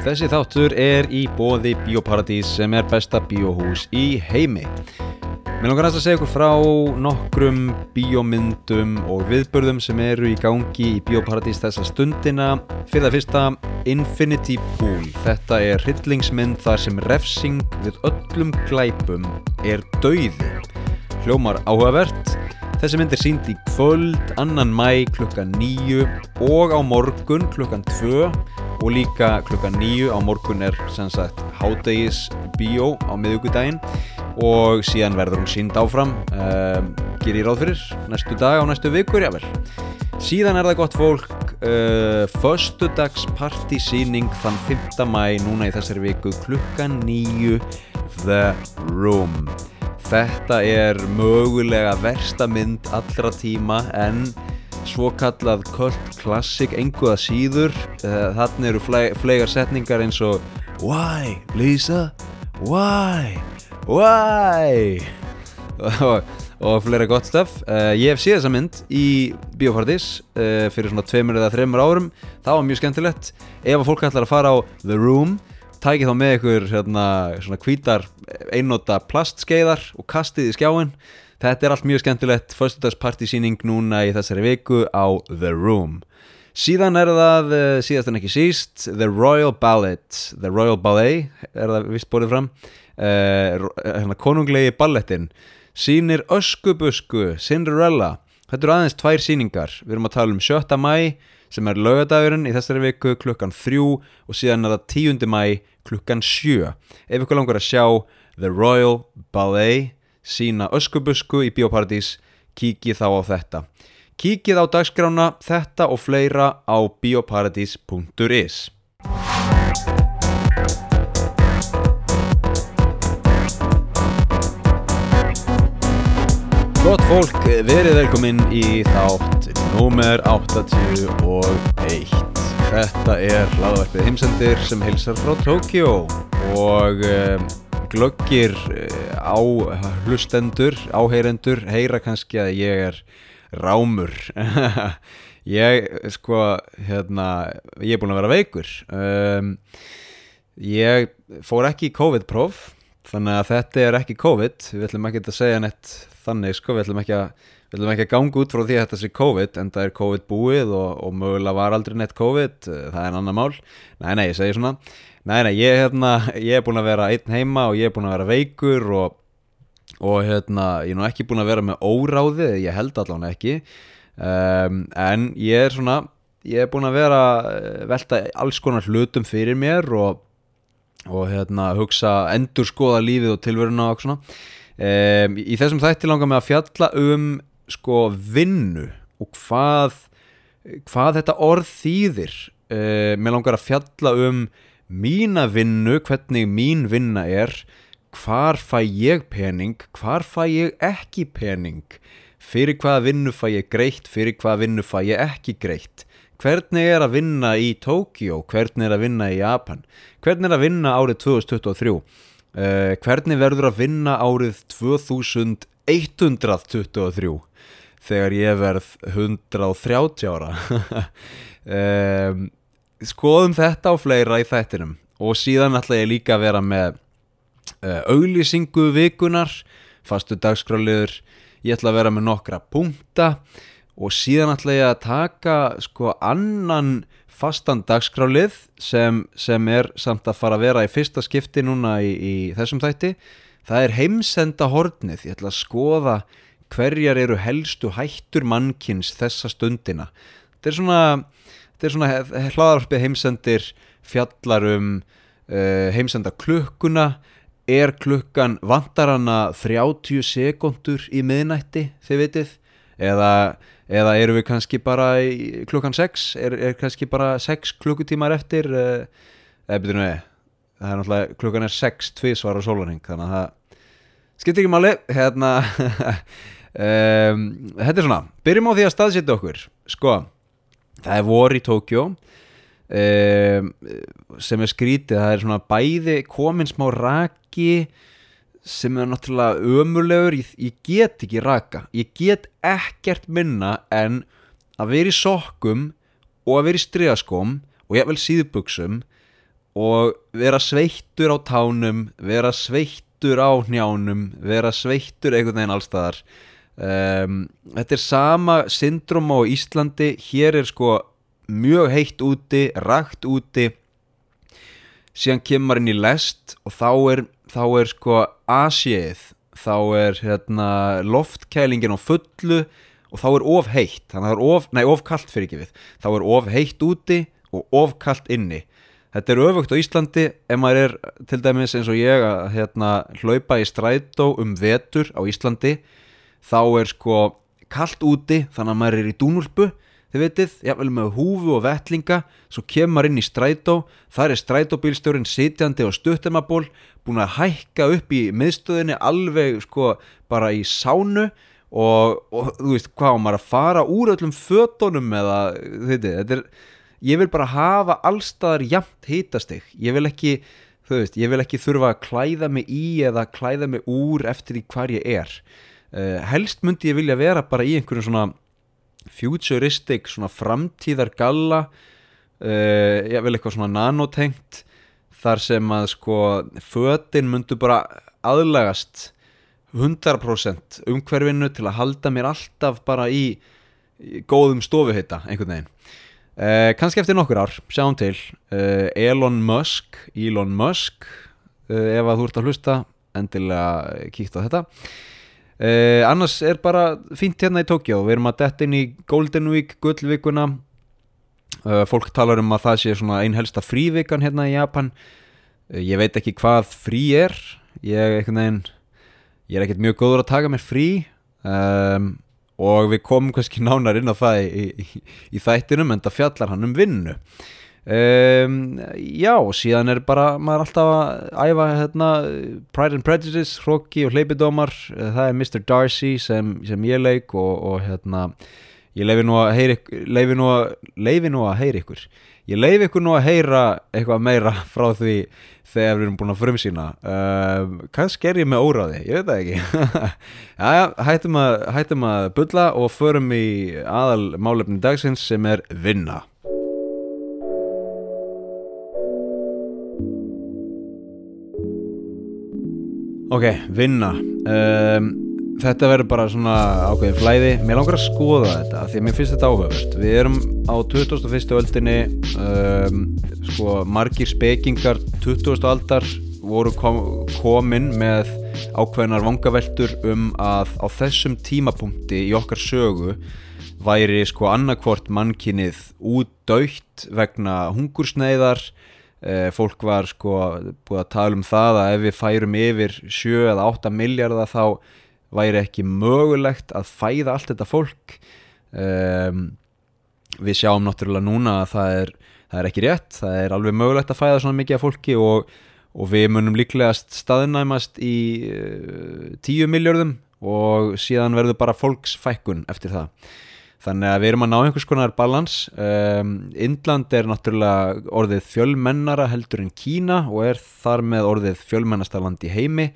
Þessi þáttur er í bóði Bíóparadís sem er besta bíóhús í heimi. Mér langar að segja ykkur frá nokkrum bíómyndum og viðbörðum sem eru í gangi í Bíóparadís þessa stundina. Fyrir það fyrsta, Infinity Pool. Þetta er hryllingsmynd þar sem refsing við öllum glæpum er dauði. Hljómar áhugavert. Þessi mynd er sínd í kvöld, annan mæ klukkan nýju og á morgun klukkan tvö og líka klukkan nýju á morgun er sem sagt hádegis bíó á miðugudaginn og síðan verður hún sínd áfram uh, gerir ráð fyrir næstu dag á næstu vikur jável síðan er það gott fólk uh, föstudags partysýning þann 5. mæ núna í þessari viku klukkan nýju The Room Þetta er mögulega versta mynd allra tíma en svo kallað Cult Classic enguða síður. Þannig eru flegar setningar eins og Why Lisa? Why? Why? og, og fleira gott stöf. Ég hef séð þessa mynd í Bíópartís fyrir svona tveimur eða þreimur árum. Það var mjög skemmtilegt. Ef að fólk ætlar að fara á The Room tækið þá með ykkur hérna, svona hvítar einnóta plastskeiðar og kastið í skjáin þetta er allt mjög skemmtilegt fyrstudagspartysýning núna í þessari viku á The Room síðan er það síðast en ekki síst The Royal Ballet The Royal Ballet er það vist borðið fram uh, konunglegi ballettin sínir Öskubusku Cinderella þetta eru aðeins tvær síningar við erum að tala um 7. mæ sem er laugadagurinn í þessari viku klukkan 3 og síðan er það 10. mæ klukkan 7 ef ykkur langar að sjá The Royal Ballet sína öskubusku í Bíóparadís kíkið þá á þetta. Kíkið á dagskrána þetta og fleira á bioparadís.is Gott fólk, verið velkominn í þátt númer 81 Þetta er hlaðvarpið heimsendir sem hilsar frá Tókjó og um, glöggir á hlustendur, áheyrendur, heyra kannski að ég er rámur. ég, sko, hérna, ég er búin að vera veikur. Um, ég fór ekki í COVID-próf, þannig að þetta er ekki COVID, við ætlum ekki að segja neitt þannig, sko, við ætlum ekki að Við ætlum ekki að ganga út frá því að þetta sé COVID en það er COVID búið og, og mögulega var aldrei neitt COVID, það er annar mál. Nei, nei, ég segi svona Nei, nei, ég, hérna, ég er búin að vera einn heima og ég er búin að vera veikur og, og hérna, ég er nú ekki búin að vera með óráði, ég held allavega ekki. Um, en ég er svona, ég er búin að vera velta alls konar hlutum fyrir mér og, og hérna, hugsa endur skoða lífið og tilveruna og svona. Um, Í þessum þætti langar mig að fjalla um sko vinnu og hvað hvað þetta orð þýðir. Uh, mér langar að fjalla um mína vinnu, hvernig mín vinna er hvar fæ ég pening hvar fæ ég ekki pening? Fyrir hvaða vinnu fæ ég greitt fyrir hvaða vinnu fæ ég ekki greitt? Hvernig er að vinna í Tókjó hvernig er að vinna í Japan? Hvernig er að vinna árið 2023 uh, hvernig verður að vinna árið 2123 þegar ég verð 130 ára. Um, skoðum þetta á fleira í þættinum. Og síðan ætla ég líka að vera með uh, auglýsingu vikunar fastu dagskráliður ég ætla að vera með nokkra punkta. Og síðan ætla ég að taka sko annan fastan dagskrálið sem, sem er samt að fara að vera í fyrsta skipti núna í, í þessum þætti. Það er heimsenda hornið ég ætla að skoða hverjar eru helstu hættur mannkins þessa stundina. Þetta er svona, svona hlaðarpið heimsendir fjallar um uh, heimsenda klukkuna. Er klukkan vantar hana 30 sekundur í miðnætti þið vitið? Eða, eða eru við kannski bara í, klukkan 6 er, er kannski bara 6 klukkutímar eftir? Eða byrjum við það er náttúrulega klukkan er 6 tvísvar á sólurning þannig að það skiptir ekki máli. Hérna um, þetta er svona. Byrjum á því að staðsetja okkur. Sko, það er vor í Tókjó um, sem er skrítið það er svona bæði komin smá raki sem er náttúrulega ömulegur ég, ég get ekki raka. Ég get ekkert minna en að vera í sokkum og að vera í striðaskom og ég vil síðbuksum og vera sveittur á tánum vera sveittur á hnjánum vera sveittur einhvern veginn allstaðar um, þetta er sama syndrom á Íslandi. Hér er sko mjög heitt úti rakt úti. Síðan kemur inn í lest og þá er, þá er sko asið þá er hérna, loftkælingin á fullu og þá er of heitt. Þannig að það er of, nei of kallt fyrir ekki við. Þá er of heitt úti og of kallt inni. Þetta er öfugt á Íslandi. Ef maður er til dæmis eins og ég að hérna, hlaupa í strætó um vetur á Íslandi þá er sko kallt úti þannig að maður er í dúnulpu þið veitir, jável með húfu og vettlinga svo kemur inn í strætó þar er strætóbílstjórin sitjandi og stuttumaból búin að hækka upp í miðstöðinni alveg sko bara í sánu og, og þú veist hvað, maður að fara úr öllum fötunum eða þetta, þetta er ég vil bara hafa allstaðar jæmt hitastig, ég vil ekki þú veist, ég vil ekki þurfa að klæða mig í eða klæða mig úr eftir því hvar ég er uh, helst myndi ég vilja vera bara í einhverjum svona futuristic svona framtíðar galla uh, ég vil eitthvað svona nanotengt þar sem að sko fötin myndu bara aðlagast 100% umhverfinu til að halda mér alltaf bara í, í góðum stofuhita einhvern veginn. Uh, kannski eftir nokkur ár, sjáum til. Elon Musk Elon Musk ef að þú ert að hlusta endilega kíkt á þetta Uh, annars er bara fínt hérna í Tókjá við erum að detta inn í Golden Week gullvikuna. Uh, fólk talar um að það sé svona einn helsta frívikan hérna í Japan. Uh, ég veit ekki hvað frí er. Ég, veginn, ég er ekkert mjög góður að taka mér frí. Um, og við komum kannski nánar inn á það í, í, í þættinum en það fjallar hann um vinnu Um, já, síðan er bara maður alltaf að æfa hérna, Pride and Prejudice, Hroki og Hleypidómar. Það er Mr. Darcy sem, sem ég leik og, og hérna ég leifi nú að heyra leifi nú að, leifi nú að heyra ykkur. Ég leifi ykkur nú að heyra eitthvað meira frá því þegar við erum búin að frumsýna. Um, kannski er ég með óráði, ég veit það ekki. Já, hættum að, hættum að bulla og förum í aðal málefni dagsins sem er vinna Ok, vinna um, Þetta verður bara svona ákveðin flæði Mér langar að skoða þetta Því að mér finnst þetta áhugavert Við erum á 2001. öldinni um, Sko, margir spekingar 20. aldar voru kom, komin með ákveðinar vangaveltur um að á þessum tímapunkti í okkar sögu væri sko annarkvort mannkinnið útdaukt vegna hungursneiðar fólk var sko búið að tala um það að ef við færum yfir 7 eða 8 miljardar þá væri ekki mögulegt að fæða allt þetta fólk. Um, við sjáum náttúrulega núna að það er, það er ekki rétt það er alveg mögulegt að fæða svona mikið af fólki og, og við munum líklegast staðnæmast í uh, 10 miljardum og síðan verður bara fólksfækkun eftir það Þannig að við erum að ná einhvers konar balans. Um, Indland er náttúrulega orðið fjölmennara heldur en Kína og er þar með orðið fjölmennasta land í heimi.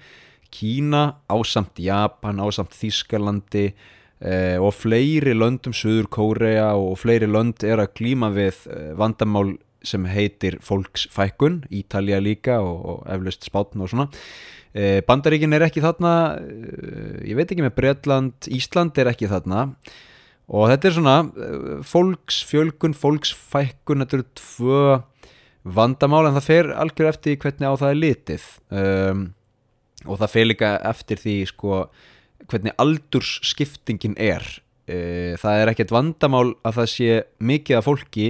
Kína ásamt Japan, ásamt Þískalandi uh, og fleiri löndum, Suður Kórea og fleiri lönd er að klíma við uh, vandamál sem heitir fólksfækkun, Ítalja líka og, og eflaust spátn og svona. Uh, Bandaríkin er ekki þarna, ég veit ekki með Breitland, Ísland er ekki þarna og þetta er svona eh, fólksfjölgun, fólksfækkun þetta eru tvö vandamál en það fer algjör eftir hvernig á það er litið. Um, og það fer líka eftir því sko hvernig aldursskiptingin er. Uh, það er ekkert vandamál að það sé mikið af fólki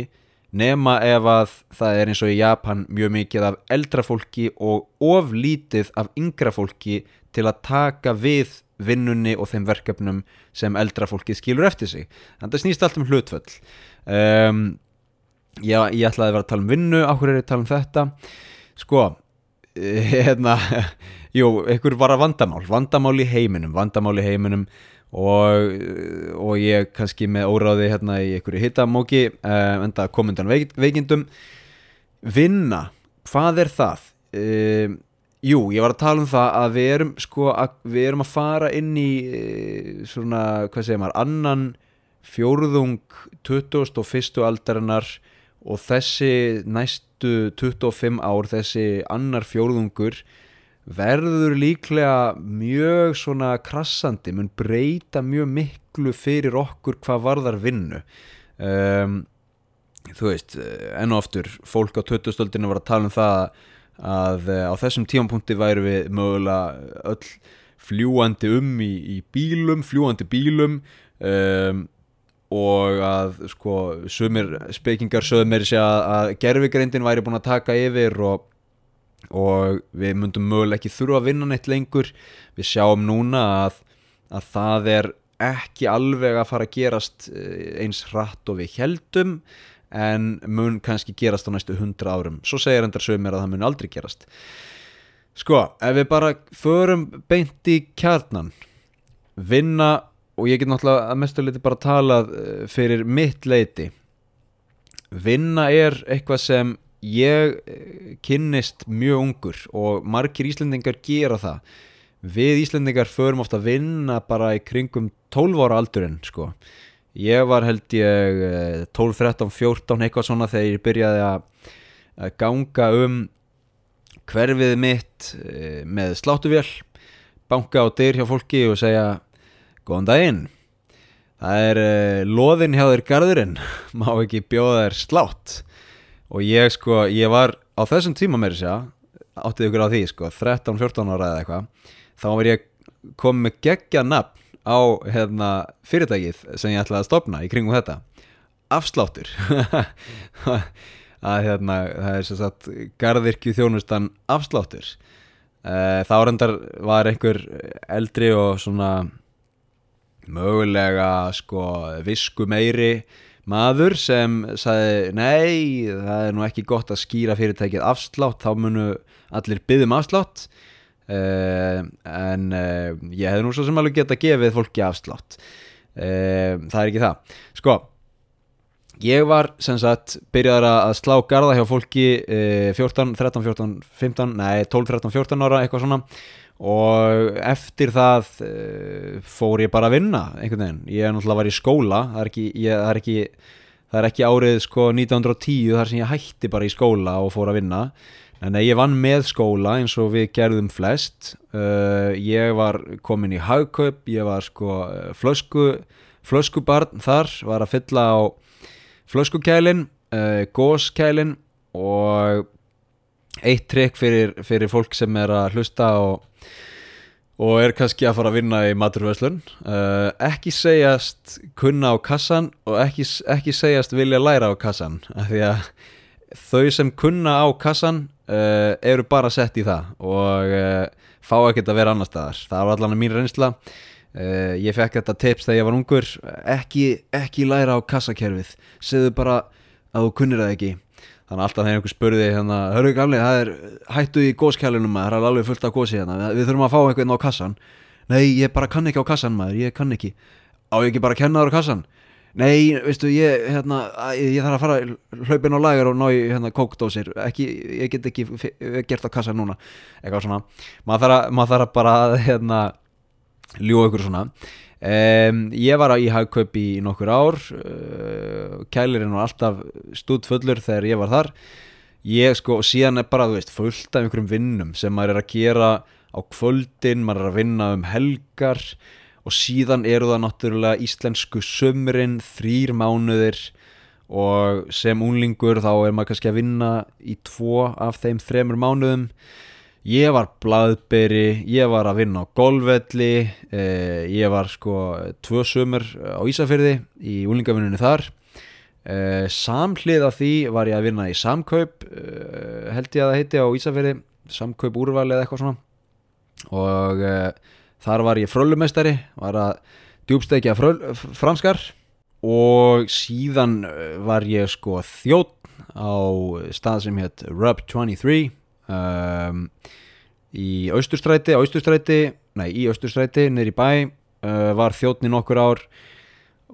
nema ef að það er eins og í Japan mjög mikið af eldra fólki og oflítið af yngra fólki til að taka við vinnunni og þeim verkefnum sem eldra fólkið skilur eftir sig. Þannig að það snýst allt um hlutföll. Um, já, ég ætlaði að vera að tala um vinnu áhverju er ég að tala um þetta? Sko hérna, jú, einhver var að vandamál vandamál í heiminum, vandamál í heiminum og, og ég kannski með óráði hérna í einhverju hittamóki um, enda komundan veik, veikindum. Vinna, hvað er það? Um, Jú, ég var að tala um það að við erum sko að við erum að fara inn í eh, svona, hvað segir maður, annan fjóruðung 2001. aldarinnar og þessi næstu 25 ár, þessi annar fjórðungur verður líklega mjög svona krassandi, mun breyta mjög miklu fyrir okkur hvað varðar vinnu um, þú veist, enn og aftur fólk á 2000-stöldinu var að tala um það að eh, á þessum tímanpunkti væri við mögulega öll fljúandi um í, í bílum fljúandi bílum um, og að sko sumir spekingar sögðu mér sér að, að gerfigreindin væri búin að taka yfir og, og við myndum mögulega ekki þurfa að vinna neitt lengur. Við sjáum núna að, að það er ekki alveg að fara að gerast eh, eins hratt og við heldum en mun kannski gerast á næstu hundra árum. Svo segir endar sögumir að það mun aldrei gerast. Sko, ef við bara förum beint í kjarnan vinna og ég get náttúrulega að mestu leiti bara talað eh, fyrir mitt leiti vinna er eitthvað sem ég eh, kynnist mjög ungur og margir íslendingar gera það. Við Íslendingar förum ofta að vinna bara í kringum 12 ára aldurinn sko ég var held ég 12, 13, 14 eitthvað svona þegar ég byrjaði að ganga um hverfið mitt eh, með sláttuvél banka á dyr hjá fólki og segja góðan daginn. Það er uh, loðin hjá þér garðurinn. Má ekki bjóða þér slátt? Og ég sko, ég var á þessum tíma mér sér áttið ykkur á því sko, 13-14 ára eða eitthvað þá var ég komið geggja nafn á hérna, fyrirtækið sem ég ætlaði að stopna í kringum þetta. Afsláttur. Að hérna, það er sem sagt gardirkju þjónustan afsláttur. Uh, þá reyndar var einhver eldri og svona mögulega sko visku meiri maður sem sagði nei, það er nú ekki gott að skýra fyrirtækið afslátt, þá munu allir byggðum afslátt Uh, en uh, ég hefði nú svo sem alveg geta gefið fólki afslátt. Uh, það er ekki það. Sko ég var sem sagt byrjaður að slá garda hjá fólki 14, 13, 14, 15 nei 12, 13, 14 ára eitthvað svona. Og eftir það fór ég bara að vinna einhvern veginn, ég er náttúrulega var í skóla það er ekki, ég, það er ekki, það er ekki árið sko 1910 þar sem ég hætti bara í skóla og fór að vinna en ég vann með skóla eins og við gerðum flest. Uh, ég var komin í haugkaup ég var sko flösku flöskubarn þar var að fylla á flöskukælin uh, góskælin og eitt trikk fyrir, fyrir fólk sem er að hlusta og, og er kannski að fara að vinna í maturvöslun uh, ekki segjast kunna á kassan og ekki, ekki segjast vilja læra á kassan af því að þau sem kunna á kassan uh, eru bara sett í það og uh, fá ekkert að vera annar staðar. Það var allan að mín reynsla. Uh, ég fekk þetta tips þegar ég var ungur. Ekki, ekki læra á kassakerfið. Segðu bara að þú kunnir það ekki. Þannig að alltaf þegar einhver spurði hérna, hörru gamli, það er hættu í góskælunum það er alveg fullt af gósi hérna. Við, við þurfum að fá einhvern á kassan. Nei, ég bara kann ekki á kassan maður, ég kann ekki. Á ekki bara að kenna þar á kassan Nei, veistu, ég, hérna, ég þarf að fara hlaupin á lagar og ná í hérna, kókdósir, ekki, ég get ekki gert á kassa núna, eitthvað svona. Maður þarf, mað þarf bara að hérna, ljú ykkur svona. Um, ég var í hagkaup í nokkur ár. Uh, kælirinn var alltaf stúdfullur þegar ég var þar. Ég sko, síðan er bara, þú veist, fullt af einhverjum vinnum sem maður er að gera á kvöldin, maður er að vinna um helgar og síðan eru það náttúrulega íslensku sömurinn, þrýr mánuðir. Og sem unlingur þá er maður kannski að vinna í tvo af þeim þremur mánuðum. Ég var bladberi, ég var að vinna á golfvelli eh, ég var sko tvö sömur á Ísafyrði í unlingavinnunni þar. Eh, samhlið af því var ég að vinna í samkaup eh, held ég að það heiti á Ísafyrði samkaup úrvali eða eitthvað svona. Og þar var ég frölumestari var að djúbstekja franskar og síðan eh, var ég sko þjótt á stað sem hétt Rub 23 um, í Austurstræti, Austurstræti nei í Austurstræti, neyri bæ uh, var þjóttni nokkur ár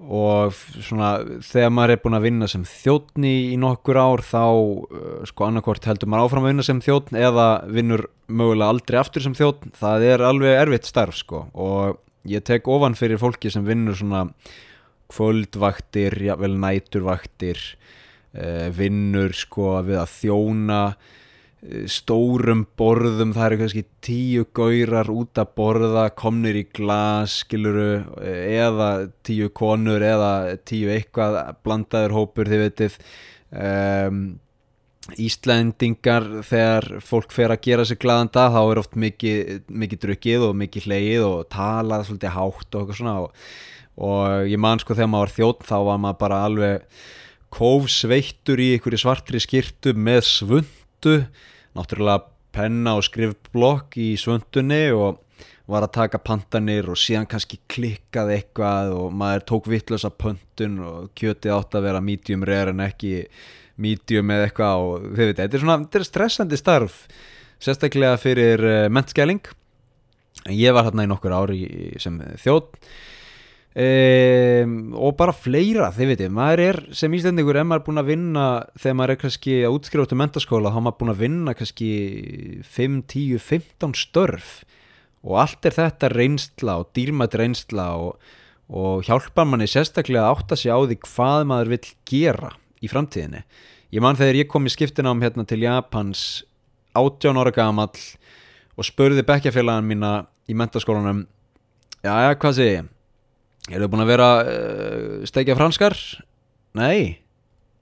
og svona þegar maður er búin að vinna sem þjóttni í nokkur ár þá uh, sko annarkort heldur maður áfram að vinna sem þjóttn eða vinnur mögulega aldrei aftur sem þjóttn það er alveg erfitt starf sko og ég tek ofan fyrir fólki sem vinnur svona kvöldvaktir, jável næturvaktir uh, vinnur sko við að þjóna stórum borðum það eru kannski tíu gaurar út að borða komnir í glas skiluru eða tíu konur eða tíu eitthvað blandaður hópur þið veitir um, Íslandingar þegar fólk fer að gera sér glaðan dag þá er oft mikið, mikið drukkið og mikið hleið og talað svolítið hátt og eitthvað svona og, og ég man sko þegar maður var þjótt þá var maður bara alveg kófsveittur í einhverju svartri skirtu með svundu náttúrulega penna og skrifblokk í svundunni og var að taka pantanir og síðan kannski klikkað eitthvað og maður tók vittlösa pöntun og kjötið átt að vera medium rare en ekki medium eða eitthvað og þið veit, þetta er svona þetta er stressandi starf sérstaklega fyrir uh, mentskæling ég var hérna í nokkur ári sem þjótt um, og bara fleira þið veit, maður er sem íslendingur ef maður er búin að vinna þegar maður er kannski að útskrifa til mentaskóla þá er maður búin að vinna kannski 5, 10, 15 störf. Og allt er þetta reynsla og dýrmætt reynsla og, og hjálpar manni sérstaklega að átta sig á því hvað maður vil gera í framtíðinni. Ég man þegar ég kom í skiptinám hérna til Japans 18 ára gamall og spurði bekkjafélagan mína í mentaskólanum já, já, hvað sé ég er þau búin að vera uh, steikja franskar? Nei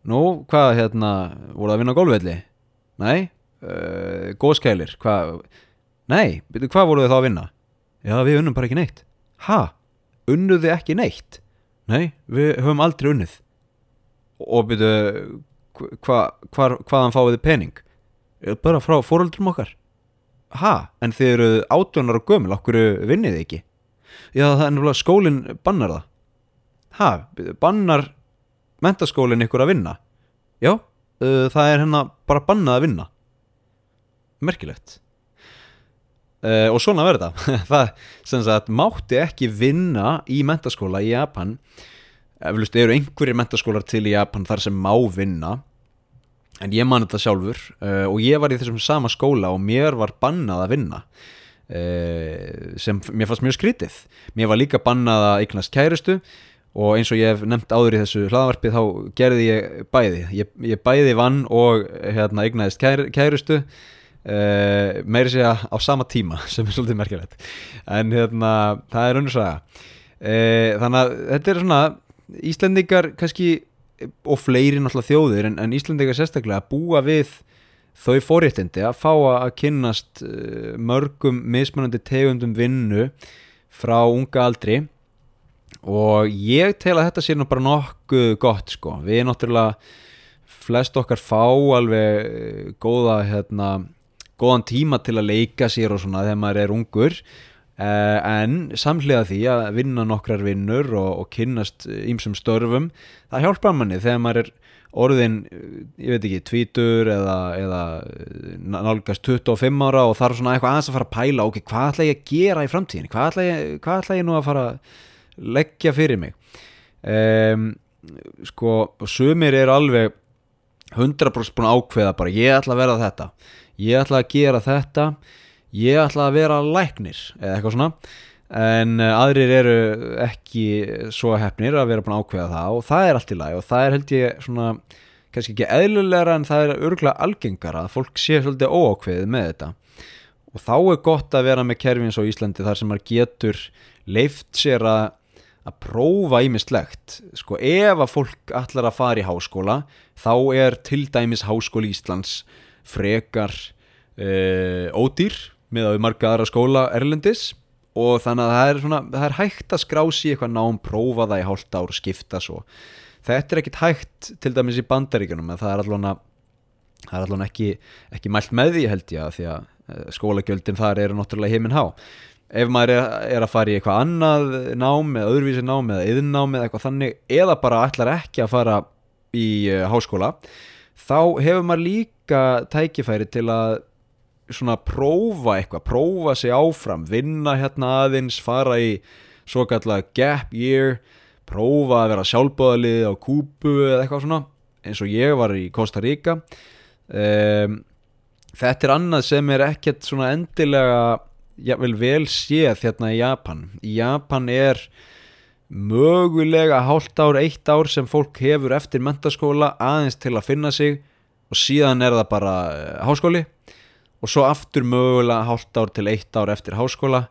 nú, hvað hérna voru að vinna á gólvelli? Nei uh, góðskælir, hvað Nei, byrju, hvað voru þau þá að vinna? Já, við unnum bara ekki neitt Ha? Unnuðu ekki neitt? Nei, við höfum aldrei unnið og byrju hva, hva, hvaðan fáið þið pening bara frá fóröldrum okkar ha, en þið eru átjónar og gömul okkur vinnið þið ekki já það er náttúrulega skólinn bannar það. Ha, bannar mentaskólinn ykkur að vinna? Já, uh, það er hérna bara bannað að vinna. Merkilegt. Uh, og svona verður það. Það sem sagt mátti ekki vinna í mentaskóla í Japan. Eflust eru einhverjir mentaskólar til í Japan þar sem má vinna. En ég man þetta sjálfur uh, og ég var í þessum sama skóla og mér var bannað að vinna sem mér fannst mjög skrítið. Mér var líka bannað að eignast kærustu og eins og ég hef nefnt áður í þessu hlaðvarpi þá gerði ég bæði. Ég, ég bæði vann og hérna, eignaðist kær, kærustu uh, meiri segja á sama tíma sem er svolítið merkilegt. En hérna, það er unnursaga þannig að þetta er svona Íslendingar kannski og fleiri náttúrulega þjóðir en, en Íslandika sérstaklega búa við þau fóréttindi að fá að kynnast uh, mörgum mismunandi tegundum vinnu frá unga aldri. Og ég tel að þetta sé nú bara nokkuð gott sko, við náttúrulega flest okkar fá alveg uh, góða hérna, góðan tíma til að leika sér og svona þegar maður er ungur. Uh, en samhliða því að vinna nokkrar vinnur og, og kynnast ímsum störfum, það hjálpar manni þegar maður er orðin ég veit ekki, tvítur eða, eða nálgast 25 ára og þarf svona eitthvað aðeins að fara að pæla ok, hvað ætla ég að gera í framtíðin hvað ætla ég, hvað ætla ég nú að fara að leggja fyrir mig? Um, sko, sumir er alveg 100% búin að ákveða bara, ég ætla að vera þetta ég ætla að gera þetta ég ætla að vera læknir eða eitthvað svona en eh, aðrir eru ekki svo hefnir að vera búin að ákveða það og það er allt í lagi og það er held ég svona kannski ekki eðlulegra en það er örgulega algengara að fólk sé svolítið óákveðið með þetta. Og þá er gott að vera með kerfins á Íslandi þar sem maður getur leift sér að að prófa ímislegt sko ef að fólk allar að fara í háskóla þá er til dæmis háskóli Íslands frekar uh, ódýr með að við marga aðra skóla erlendis og þannig að það er, svona, það er hægt að skrási eitthvað nám, prófa það í hálft ár skipta svo. Þetta er ekkit hægt til dæmis í bandaríkunum en það er allavega, það er allavega ekki, ekki mælt með því held ég að því að eh, skólagjöldin þar eru náttúrulega heiminn há. Ef maður er, er að fara í eitthvað annað nám eða öðruvísi nám eða yðnnám eða eitthvað þannig eða bara ætlar ekki að fara í uh, háskóla þá hefur maður líka tækifæri til að svona prófa eitthvað, prófa sig áfram vinna hérna aðeins, fara í svo kallar gap year prófa að vera sjálfbóðalið á kúpu eða eitthvað svona eins og ég var í Costa Rica. Um, þetta er annað sem er ekkert svona endilega ja, vel, vel séð hérna í Japan. Í Japan er mögulega hálft ár, eitt ár sem fólk hefur eftir mentaskóla aðeins til að finna sig og síðan er það bara eh, háskóli og svo aftur mögulega hálft ár til eitt ár eftir háskóla.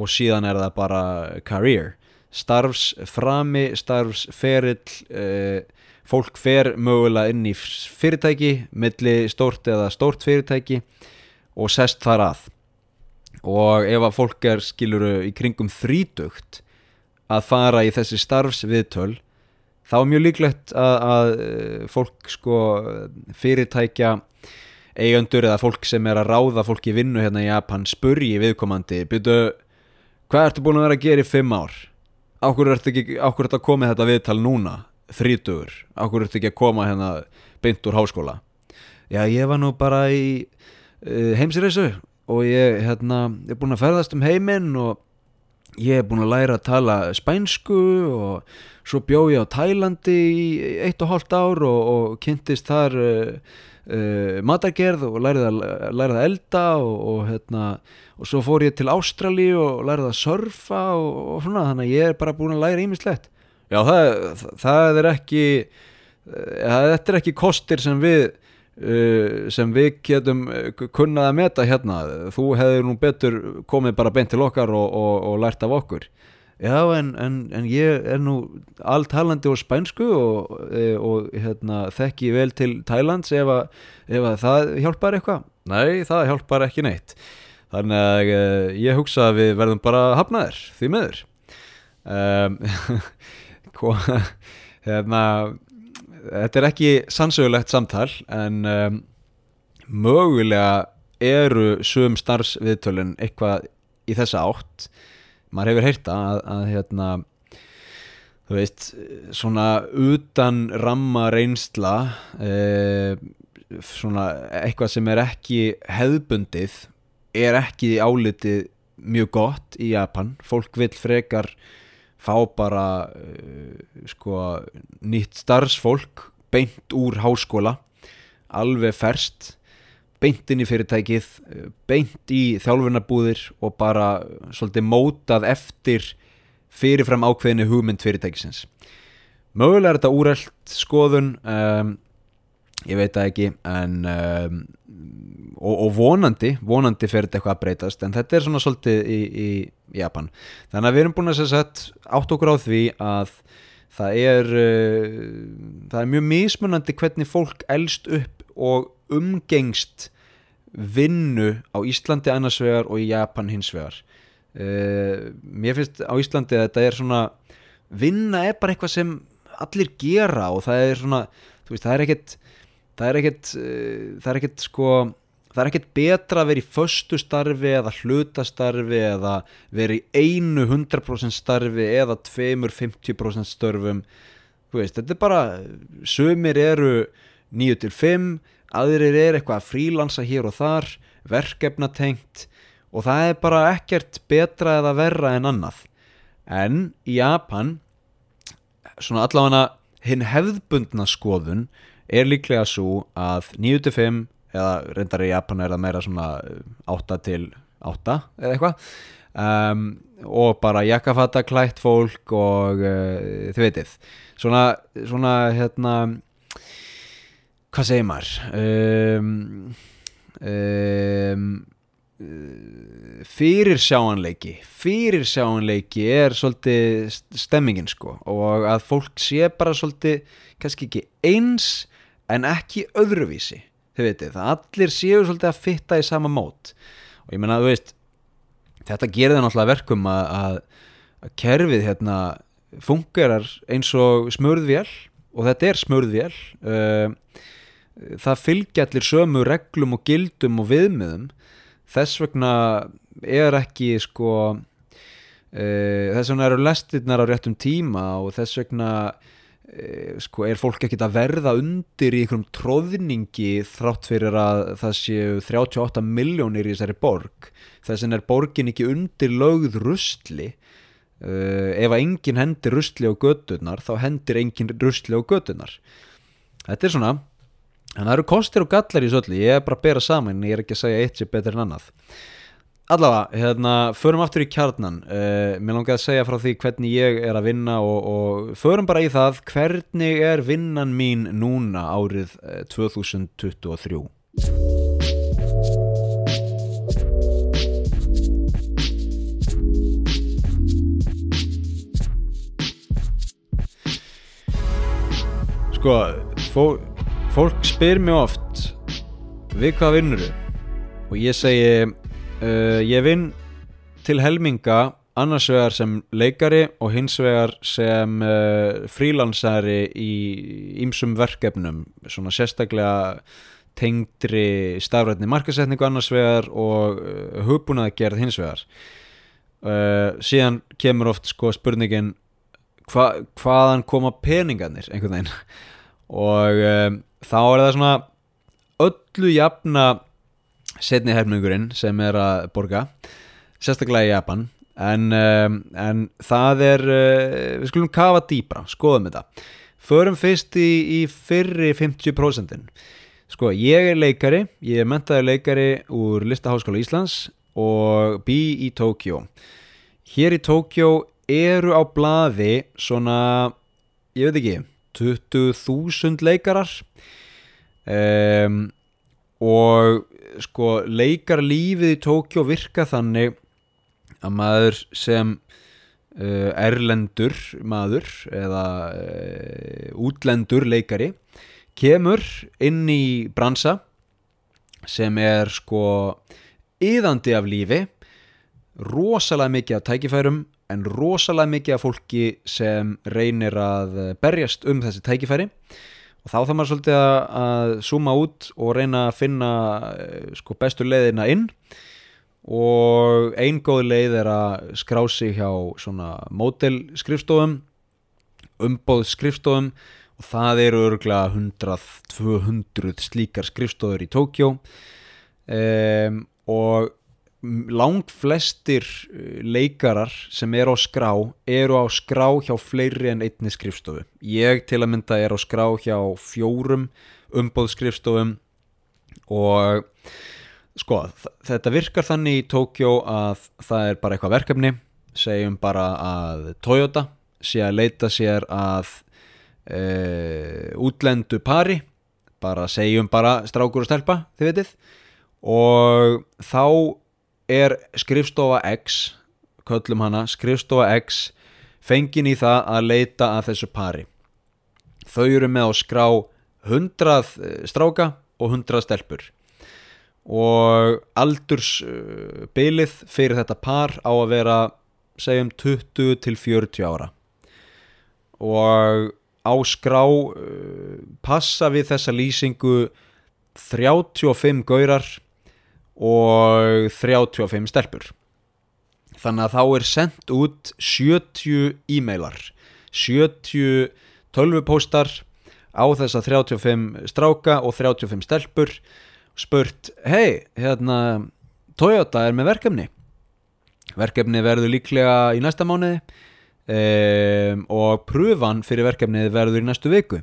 Og síðan er það bara career. Starfsframi, starfsferill eh, fólk fer mögulega inn í fyrirtæki milli stórt eða stórt fyrirtæki og sest þar að. Og ef að fólk er skiluru í kringum þrítugt að fara í þessi starfsviðtöl þá er mjög líklegt að, að eh, fólk sko fyrirtækja eigandur eða fólk sem er að ráða fólk í vinnu hérna í Japan spurji viðkomandi byrju, hvað ertu búin að vera að gera í fimm ár? Áhverju ertu ekki, áhverju ertu að koma þetta viðtal núna? Þrítugur? Áhverju ertu ekki að koma hérna beint úr háskóla? Já, ég var nú bara í uh, heimsreisu og ég hérna, er búin að ferðast um heiminn og ég er búin að læra að tala spænsku og svo bjó ég á Tælandi í eitt og hálft ár og, og kynntist þar uh, uh, matargerð og lærið að, lærið að elda og, og, hérna, og svo fór ég til Ástrali og lærið að surfa og svona þannig að ég er bara búin að læra ímislegt já það, það, er ekki það, þetta er ekki kostir sem við Uh, sem við getum kunnað að meta hérna. Þú hefur nú betur komið bara beint til okkar og, og, og lært af okkur já en, en, en ég er nú alltalandi og spænsku og, og hérna, þekki vel til Thailands ef ef að það hjálpar eitthvað. Nei það hjálpar ekki neitt. Þannig að uh, ég hugsa að við verðum bara hafnaðir því meður um, hérna þetta er ekki sannsögulegt samtal en um, mögulega eru sögum starfsviðtölun eitthvað í þessa átt maður hefur heyrta að, að hérna þú veist, svona utan ramma reynsla eh, svona eitthvað sem er ekki hefðbundið er ekki álitið mjög gott í Japan. Fólk vil frekar fá bara uh, sko nýtt starfsfólk beint úr háskóla alveg ferst beint inn í fyrirtækið beint í þjálfunarbúðir og bara svolítið mótað eftir fyrirfram ákveðinu hugmynd fyrirtækisins. Mögulega er þetta úrelt skoðun um, ég veit það ekki en um, og, og vonandi, vonandi fer þetta eitthvað að breytast en þetta er svona svolítið í, í Japan. Þannig að við erum búin að segja sett átt okkur á því að það er uh, það er mjög mismunandi hvernig fólk elst upp og umgengst vinnu á Íslandi annars vegar og í Japan hins vegar. Uh, mér finnst á Íslandi að þetta er svona vinna er bara eitthvað sem allir gera og það er svona veist, það er ekkert það er ekkert, uh, það er ekkert sko það er ekkert betra að vera í förstu starfi eða hlutastarfi eða vera í einu 100% starfi eða tveimur 50% störfum. Veist, þetta er bara sömur eru 9-5 aðrir er eitthvað að frílansa hér og þar verkefnatengt og það er bara ekkert betra eða verra en annað. En í Japan svona allavega hinn hefðbundna skoðun er líklega svo að 9-5 eða reyndar í Japan er það meira svona 8 til 8 eða eitthvað um, og bara jakkafata klætt fólk og uh, þið veitir svona, svona hérna hvað segir maður? Um, um, fyrir sjáanleiki fyrir sjáanleiki er svolítið stemmingin sko og að fólk sé bara svolítið kannski ekki eins en ekki öðruvísi þau veitir, það allir séu svolítið að fitta í sama mót. Og ég menna þú veist þetta gerir það náttúrulega verkum að, að, að kerfið hérna fungerar eins og smörðvél og þetta er smörðvél uh, það fylgja allir sömu reglum og gildum og viðmiðum. Þess vegna er ekki sko uh, þess vegna eru lestirnar á réttum tíma og þess vegna Eh, sko er fólk ekkert að verða undir í einhverjum tróðningi þrátt fyrir að það séu 38 miljónir í þessari borg. Þess að er borgin ekki undir lögð rustli uh, ef að enginn hendir rustli á gödunar þá hendir enginn rustli á gödunar þetta er svona en það eru kostir og gallar í söllu ég er bara að bera saman, ég er ekki að segja eitt sé betur en annað. Allavega, hérna, förum aftur í kjarnan. Uh, mér langar að segja frá því hvernig ég er að vinna og, og förum bara í það hvernig er vinnan mín núna árið uh, 2023 Sko, fó, fólk spyr mér oft við hvað vinnur og ég segi uh, ég vinn til helminga annars vegar sem leikari og hins vegar sem uh, frílansari í ýmsum verkefnum svona sérstaklega tengdri stafrætni markasetningu annars vegar og uh, hugbúnaða gerð hins vegar. Síðan kemur oft sko spurningin hva, hvaðan koma peningarnir? Einhvern veginn og um, þá er það svona öllu jafna setni hermingurinn sem er að borga sérstaklega í Japan. En, um, en það er uh, við skulum kafa dýbra, skoðum þetta. Förum fyrst í, í fyrri 50% sko, ég er leikari ég er mentaður leikari úr Listaháskóla Íslands og bý í Tókjó hér í Tókjó eru á blaði svona, ég veit ekki 20.000 leikarar. Um, og sko leikarlífið í Tókjó virka þannig að maður sem uh, erlendur maður eða uh, útlendur leikari kemur inn í bransa sem er sko yðandi af lífi rosalega mikið af tækifærum en rosalega mikið af fólki sem reynir að berjast um þessi tækifæri. Og þá þarf maður svolítið að zooma út og reyna að finna sko, bestu leiðina inn. Og einn góð leið er að skrá sig hjá svona mótelskrifstofum umbóðskrifstofum og það eru örgulega 100-200 slíkar skrifstofur í Tókjó um, og langt flestir leikarar sem er á skrá eru á skrá hjá fleiri en einni skrifstofu. Ég til að mynda er á skrá hjá fjórum umbóðskrifstofum og sko þetta virkar þannig í Tókjó að það er bara eitthvað verkefni. Segjum bara að Toyota sé að leita sér að e, útlendu pari. Bara segjum bara strákur og stelpa þið veitir og þá er skrifstofa X köllum hana, skrifstofa X fengin í það að leita að þessu pari. Þau eru með á skrá 100 eh, stráka og 100 stelpur. Og aldursbilið fyrir þetta par á að vera segjum 20 til 40 ára. Og á skrá eh, passa við þessa lýsingu 35 gaurar og 35 stelpur. Þannig að þá er sendt út 70 e-mailar 70 tölvupóstar á þessa 35 stráka og 35 stelpur. Spurt, hei, hérna Toyota er með verkefni. Verkefni verður líklega í næsta mánuði um, og pröfan fyrir verkefnið verður í næstu viku.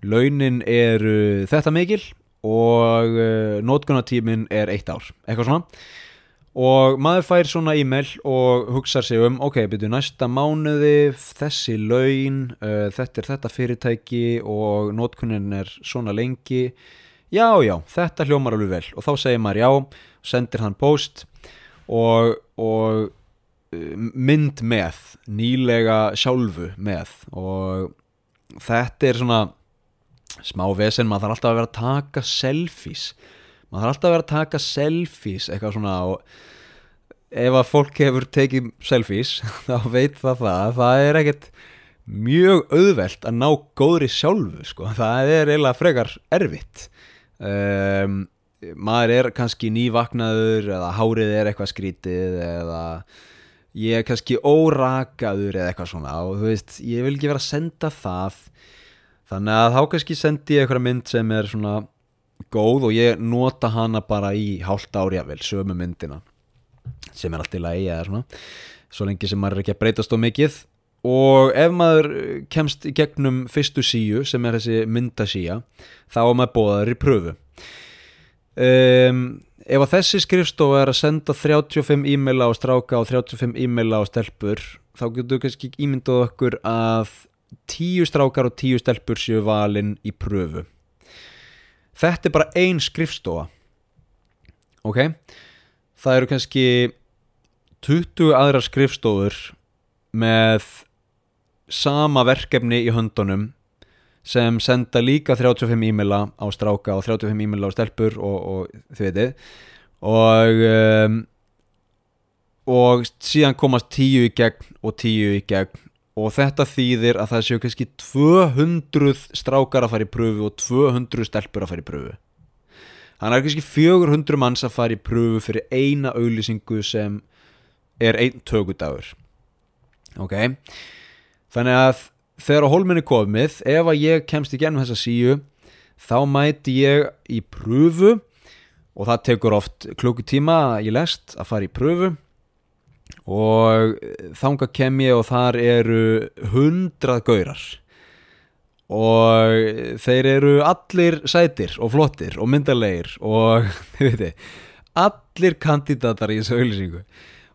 Launin eru þetta mikil og uh, nótgunartímin er eitt ár, eitthvað svona. Og maður fær svona e-mail og hugsa sig um, ok, byrju næsta mánuði, þessi laun uh, þetta er þetta fyrirtæki og nótkunin er svona lengi. Já, já, þetta hljómar alveg vel. Og þá segir maður já, sendir hann post og, og mynd með nýlega sjálfu með. Og þetta er svona smá vesen, maður þarf alltaf að vera að taka selfies maður þarf alltaf að vera að taka selfies eitthvað svona og ef að fólk hefur tekið selfies þá veit það það það er ekkert mjög auðvelt að ná góðri sjálfu sko. það er eiginlega frekar erfitt um, maður er kannski nývaknaður eða hárið er eitthvað skrítið eða ég er kannski órakaður eða eitthvað svona og þú veist, ég vil ekki vera að senda það þannig að þá kannski sendi ég eitthvað mynd sem er svona góð og ég nota hana bara í hálft ári að vel, sömu myndina sem er allt í lagi eða svona svo lengi sem maður er ekki að breytast á mikið. Og ef maður kemst í gegnum fyrstu síu sem er þessi myndasíja þá er maður bóðaður í pröfu um, ef að þessi skrifstofa er að senda 35 e-maila á stráka og 35 e-maila á stelpur þá getur við kannski ímyndað okkur að 10 strákar og 10 stelpur séu valin í pröfu. Þetta er bara ein skrifstofa. Ok? Það eru kannski 20 aðra skrifstofur með sama verkefni í höndunum sem senda líka 35 e-maila á stráka og 35 e-maila á stelpur og, og þið veitir og um, og síðan komast 10 í gegn og 10 í gegn og þetta þýðir að það séu kannski 200 strákar að fara í pröfu og 200 stelpur að fara í pröfu þannig að kannski 400 manns að fara í pröfu fyrir eina auðlýsingu sem er einn tökudagur. Ok? Þannig að þegar á hólminni komið ef að ég kemst í genum þessa síu þá mæti ég í pröfu og það tekur oft klukkutíma í lest að fara í pröfu og þanga kem ég og þar eru hundrað gaurar. Og þeir eru allir sætir og flottir og myndarleir og þið veitir allir kandidatar í þessu auðlýsingu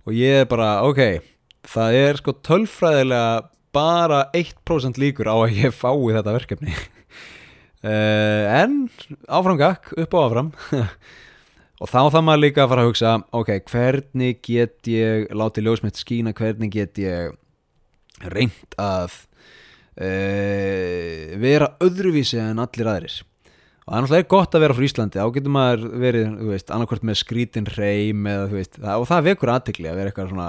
og ég er bara ok það er sko tölfræðilega bara 1% líkur á að ég fái þetta verkefni. Uh, en áframgak upp og áfram og þá þá maður líka að fara að hugsa ok, hvernig get ég látið ljósmynd skína, hvernig get ég reynd að uh, vera öðruvísi en allir aðrir? Og það er náttúrulega gott að vera frá Íslandi þá getur maður verið, þú veist, annarkvæmt með skrítin reym eða þú veist, og það vekur aðtikli að vera eitthvað svona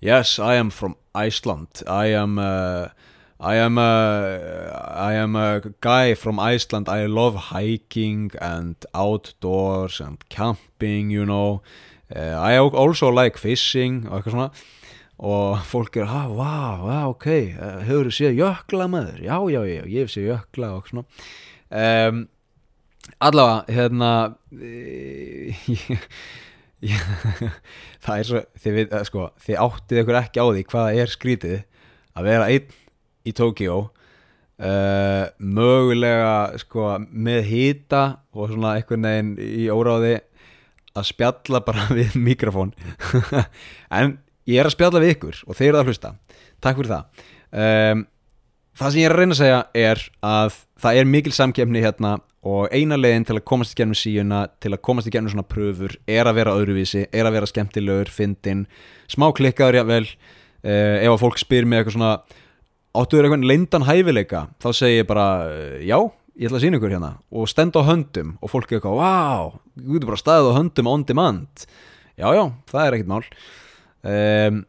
yes, I am from Iceland I am uh, I am a, I am a guy from Iceland. I love hiking and outdoors and camping you know. Uh, I also like fishing og eitthvað svona. Og fólk er, ah, wow, wow, ok uh, hefur þú séð jökla maður já, já, já, ég hef séð jökla og svona. Um, allavega, hérna það er svo þið, við, sko, þið áttið ykkur ekki á því hvað er skrítið að vera einn í Tókjó uh, mögulega sko, með hýta og svona einhvern veginn í óráði að spjalla bara við mikrofón. En ég er að spjalla við ykkur og þeir eru að hlusta. Takk fyrir það. Um, það sem ég er að reyna að segja er að það er mikil samkefni hérna og eina leginn til að komast í gennum síuna til að komast í gennum svona pröfur er að vera öðruvísi, er að vera skemmtilegur fyndin, smá klikkaður jável eh, ef að fólk spyr mig eitthvað svona áttuður eitthvað leindan hæfileika, þá segir ég bara eh, já, ég ætla að sína ykkur hérna. Og stend á höndum og fólk er eitthvað wow, þú getur bara staðið á höndum on demand. Já, já, það er ekkit mál. Um,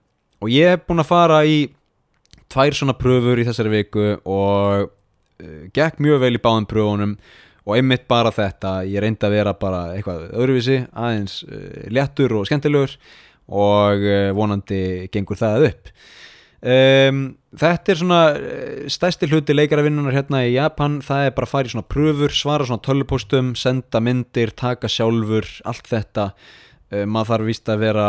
og ég hef búin að fara í tvær svona pröfur í þessari viku og uh, gekk mjög vel í báðum pröfunum og einmitt bara þetta, ég reyndi að vera bara eitthvað öðruvísi, aðeins uh, léttur og skemmtilegur og uh, vonandi gengur það upp um, þetta er svona uh, stæsti hluti leikaravinnunar hérna í Japan, það er bara að fara í svona pröfur, svara svona tölvupostum senda myndir, taka sjálfur allt þetta. Maður þarf vist að vera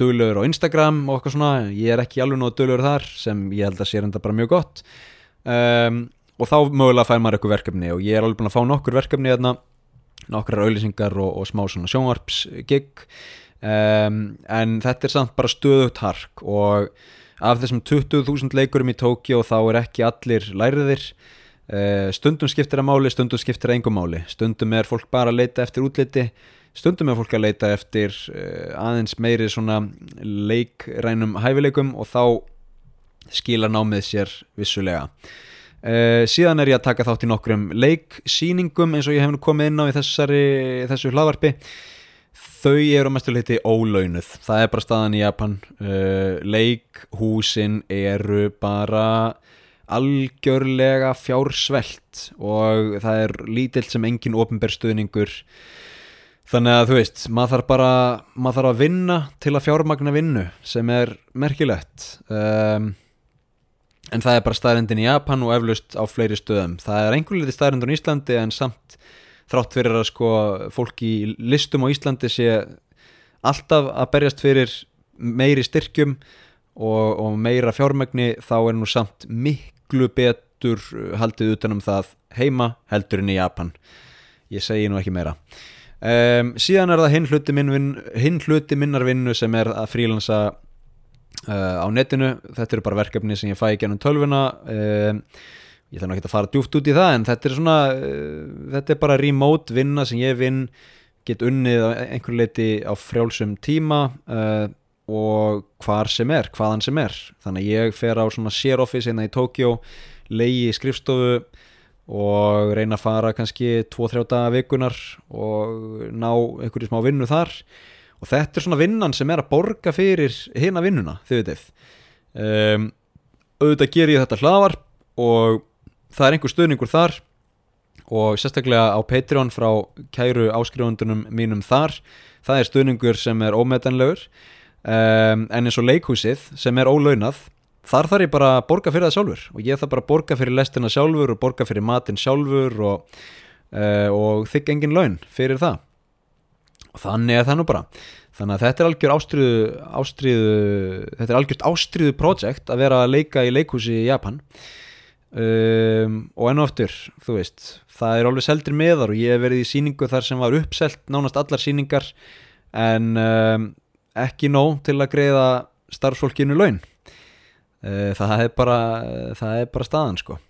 döglegur á Instagram og eitthvað svona, ég er ekki alveg náðu döglegur þar sem ég held að sé reynda bara mjög gott. Um, og þá mögulega fær maður eitthvað verkefni og ég er alveg búin að fá nokkur verkefni hérna, nokkrar auðlýsingar og, og smá svona sjónvarpsgig um, en þetta er samt bara stöðugt hark og af þessum 20.000 leikurum í Tókjó þá er ekki allir læriðir uh, stundum skiptir að máli, stundum skiptir að engum máli. Stundum er fólk bara að leita eftir útliti stundum er fólk að leita eftir uh, aðeins meiri svona leikrænum hæfileikum og þá skila námið sér vissulega. Uh, síðan er ég að taka þátt í nokkrum leiksýningum eins og ég hef nú komið inn á í þessari, þessu hlaðvarpi þau eru mestuleiti ólaunuð. Það er bara staðan í Japan. Uh, leikhúsin eru bara algjörlega fjársvelt og það er lítill sem engin ofinberstuðningur þannig að þú veist maður þarf bara maður þarf að vinna til að fjármagna vinnu sem er merkilegt. Um en það er bara staðrindin í Japan og eflaust á fleiri stöðum. Það er einhverju litið staðrindin í Íslandi en samt þrátt fyrir að sko fólk í listum á Íslandi sé alltaf að berjast fyrir meiri styrkjum og, og meira fjármægni þá er nú samt miklu betur haldið utanum það heima heldurinn í Japan. Ég segi nú ekki meira. Um, síðan er það hinn hluti, minn, hinn hluti minnar vinnu sem er að frílansa uh, á netinu. Þetta eru bara verkefni sem ég fæ gennum tölvuna. Um, ég þarf ekki að fara djúft út í það en þetta er svona uh, þetta er bara remote vinna sem ég vinn get unnið á einhverju leiti á frjálsum tíma uh, og hvar sem er, hvaðan sem er. Þannig að ég fer á svona share office hérna í Tókjó, leiði skrifstofu og reyna að fara kannski 2-3 daga vikunar og ná einhverju smá vinnu þar. Og þetta er svona vinnan sem er að borga fyrir hina vinnuna, þið veitir um, auðvitað ger ég þetta hlaðvarp og það er einhver stöðningur þar og sérstaklega á Patreon frá kæru áskrifundunum mínum þar það er stöðningur sem er ómetanlegur um, en eins og leikhúsið sem er ólaunað þar þarf ég bara að borga fyrir það sjálfur og ég þarf bara að borga fyrir lestina sjálfur og borga fyrir matinn sjálfur og, uh, og þykk engin laun fyrir það. Og þannig er það nú bara. Þannig að þetta er algjör ástriðu, ástriðu þetta er algjört ástriðu projekt að vera að leika í leikhúsi í Japan um, og enn og aftur þú veist, það er alveg seldir meðar og ég hef verið í síningu þar sem var uppselt nánast allar síningar en um, ekki nóg til að greiða starfsfólkinu laun. Uh, það er bara það er bara staðan sko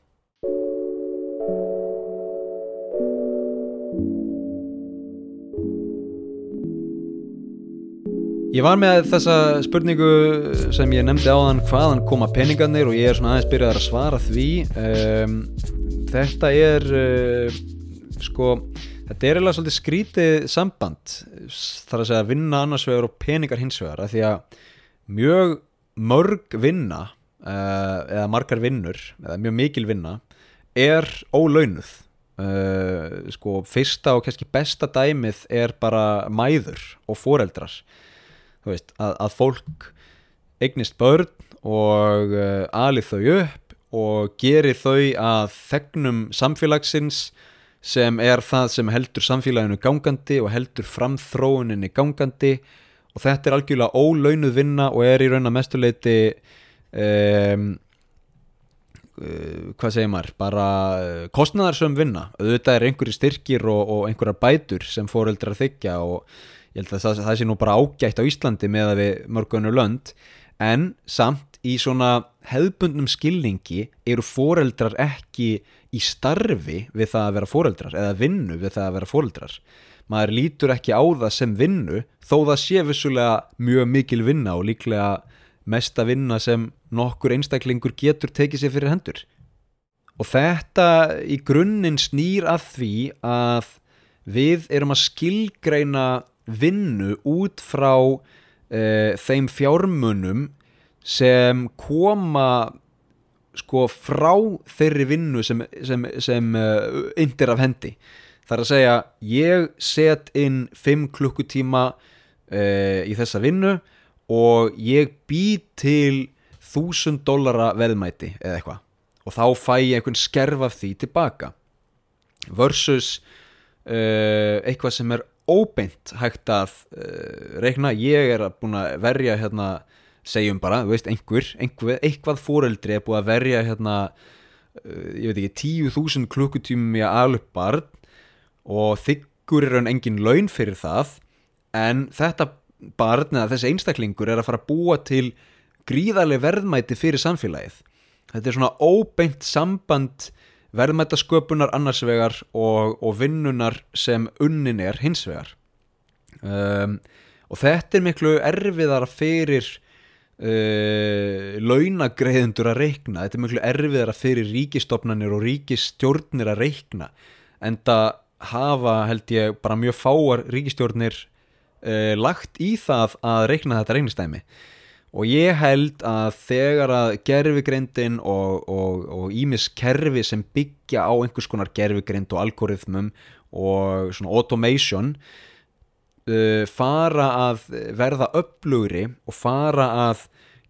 Ég var með þessa spurningu sem ég nefndi áðan hvaðan koma peningarnir og ég er svona aðeins byrjaðar að svara því. Um, Þetta er uh, sko, þetta er eiginlega svolítið skrítið samband. Þar að segja að vinna annars vegar og peningar hins vegar af því að mjög mörg vinna uh, eða margar vinnur eða mjög mikil vinna er ólaunuð. Uh, sko fyrsta og kannski besta dæmið er bara mæður og foreldrar veist, að, að fólk eignist börn og uh, alið þau upp og gerir þau að þegnum samfélagsins sem er það sem heldur samfélaginu gangandi og heldur framþróuninni gangandi. Og þetta er algjörlega ólaunuð vinna og er í raun að mestuleiti um, uh, hvað segir maður bara uh, kostnæðarsöm vinna. Auðvitað er einhverju styrkir og, og einhverjar bætur sem fóreldrar þykja og ég held að það, það sé nú bara ágætt á Íslandi með að við mörgunur lönd en samt í svona hefðbundnum skilningi eru foreldrar ekki í starfi við það að vera foreldrar eða vinnu við það að vera foreldrar. Maður lítur ekki á það sem vinnu þó það sé vissulega mjög mikil vinna og líklega mesta vinna sem nokkur einstaklingur getur tekið sér fyrir hendur. Og þetta í grunninn snýr að því að við erum að skilgreina vinnu út frá uh, þeim fjármunum sem koma sko frá þeirri vinnu sem, sem, sem uh, yndir af hendi. Það er að segja ég set inn 5 klukkutíma uh, í þessa vinnu og ég bý til 1000 dollara veðmæti eða eitthvað. Og þá fæ ég einhvern skerf af því tilbaka. Versus uh, eitthvað sem er óbeint hægt að uh, reikna, ég er að búin að verja hérna, segjum bara, þú veist, einhver, einhver eitthvað fóreldri er búin að verja hérna, uh, ég veit ekki 10.000 klukkutímum í að alveg barn og þykkur er hann engin laun fyrir það en þetta barn eða þessi einstaklingur er að fara að búa til gríðarlega verðmæti fyrir samfélagið. Þetta er svona óbeint samband verðmættasköpunar annars vegar og, og vinnunar sem unnin er hins vegar. Um, og þetta er miklu erfiðara fyrir uh, launagreiðendur að reikna. Þetta er miklu erfiðara fyrir ríkistofnanir og ríkistjórnir að reikna en það hafa held ég bara mjög fáar ríkistjórnir uh, lagt í það að reikna þetta reiknistæmi og ég held að þegar að gerfigreindin og ímis kerfi sem byggja á einhvers konar gerfigreind og algoritmum og svona automation uh, fara að verða upplugri og fara að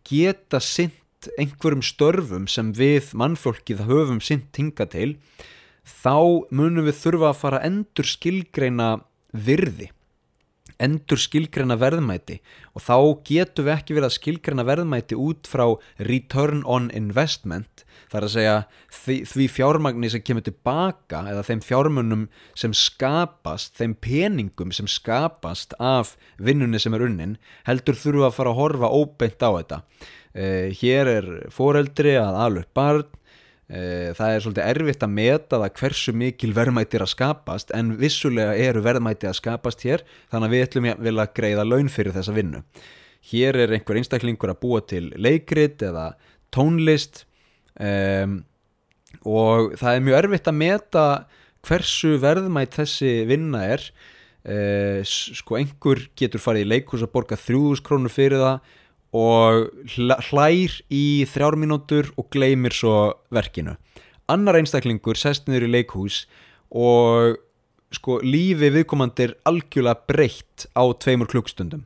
geta sint einhverjum störfum sem við mannfólkið höfum sint tinga til þá munum við þurfa að fara endur skilgreina virði endur skilgreina verðmæti og þá getum við ekki verið að skilgreina verðmæti út frá return on investment það er að segja því, því fjármagni sem kemur tilbaka eða þeim fjármunum sem skapast þeim peningum sem skapast af vinnunni sem er unnin heldur þurfa að fara að horfa óbeint á þetta. Eh, hér er foreldri að alveg barn það er svolítið erfitt að meta það hversu mikil verðmættir að skapast en vissulega eru verðmætti að skapast hér þannig að við ætlum að vilja greiða laun fyrir þessa vinnu. Hér er einhver einstaklingur að búa til leikrit eða tónlist um, og það er mjög erfitt að meta hversu verðmætt þessi vinna er. Uh, sko einhver getur farið í leikurs að borga 3000 krónur fyrir það og hlær í þrjár mínútur og gleymir svo verkinu. Annar einstaklingur sest niður í leikhús og sko lífi viðkomandir algjörlega breytt á tveimur klukkstundum.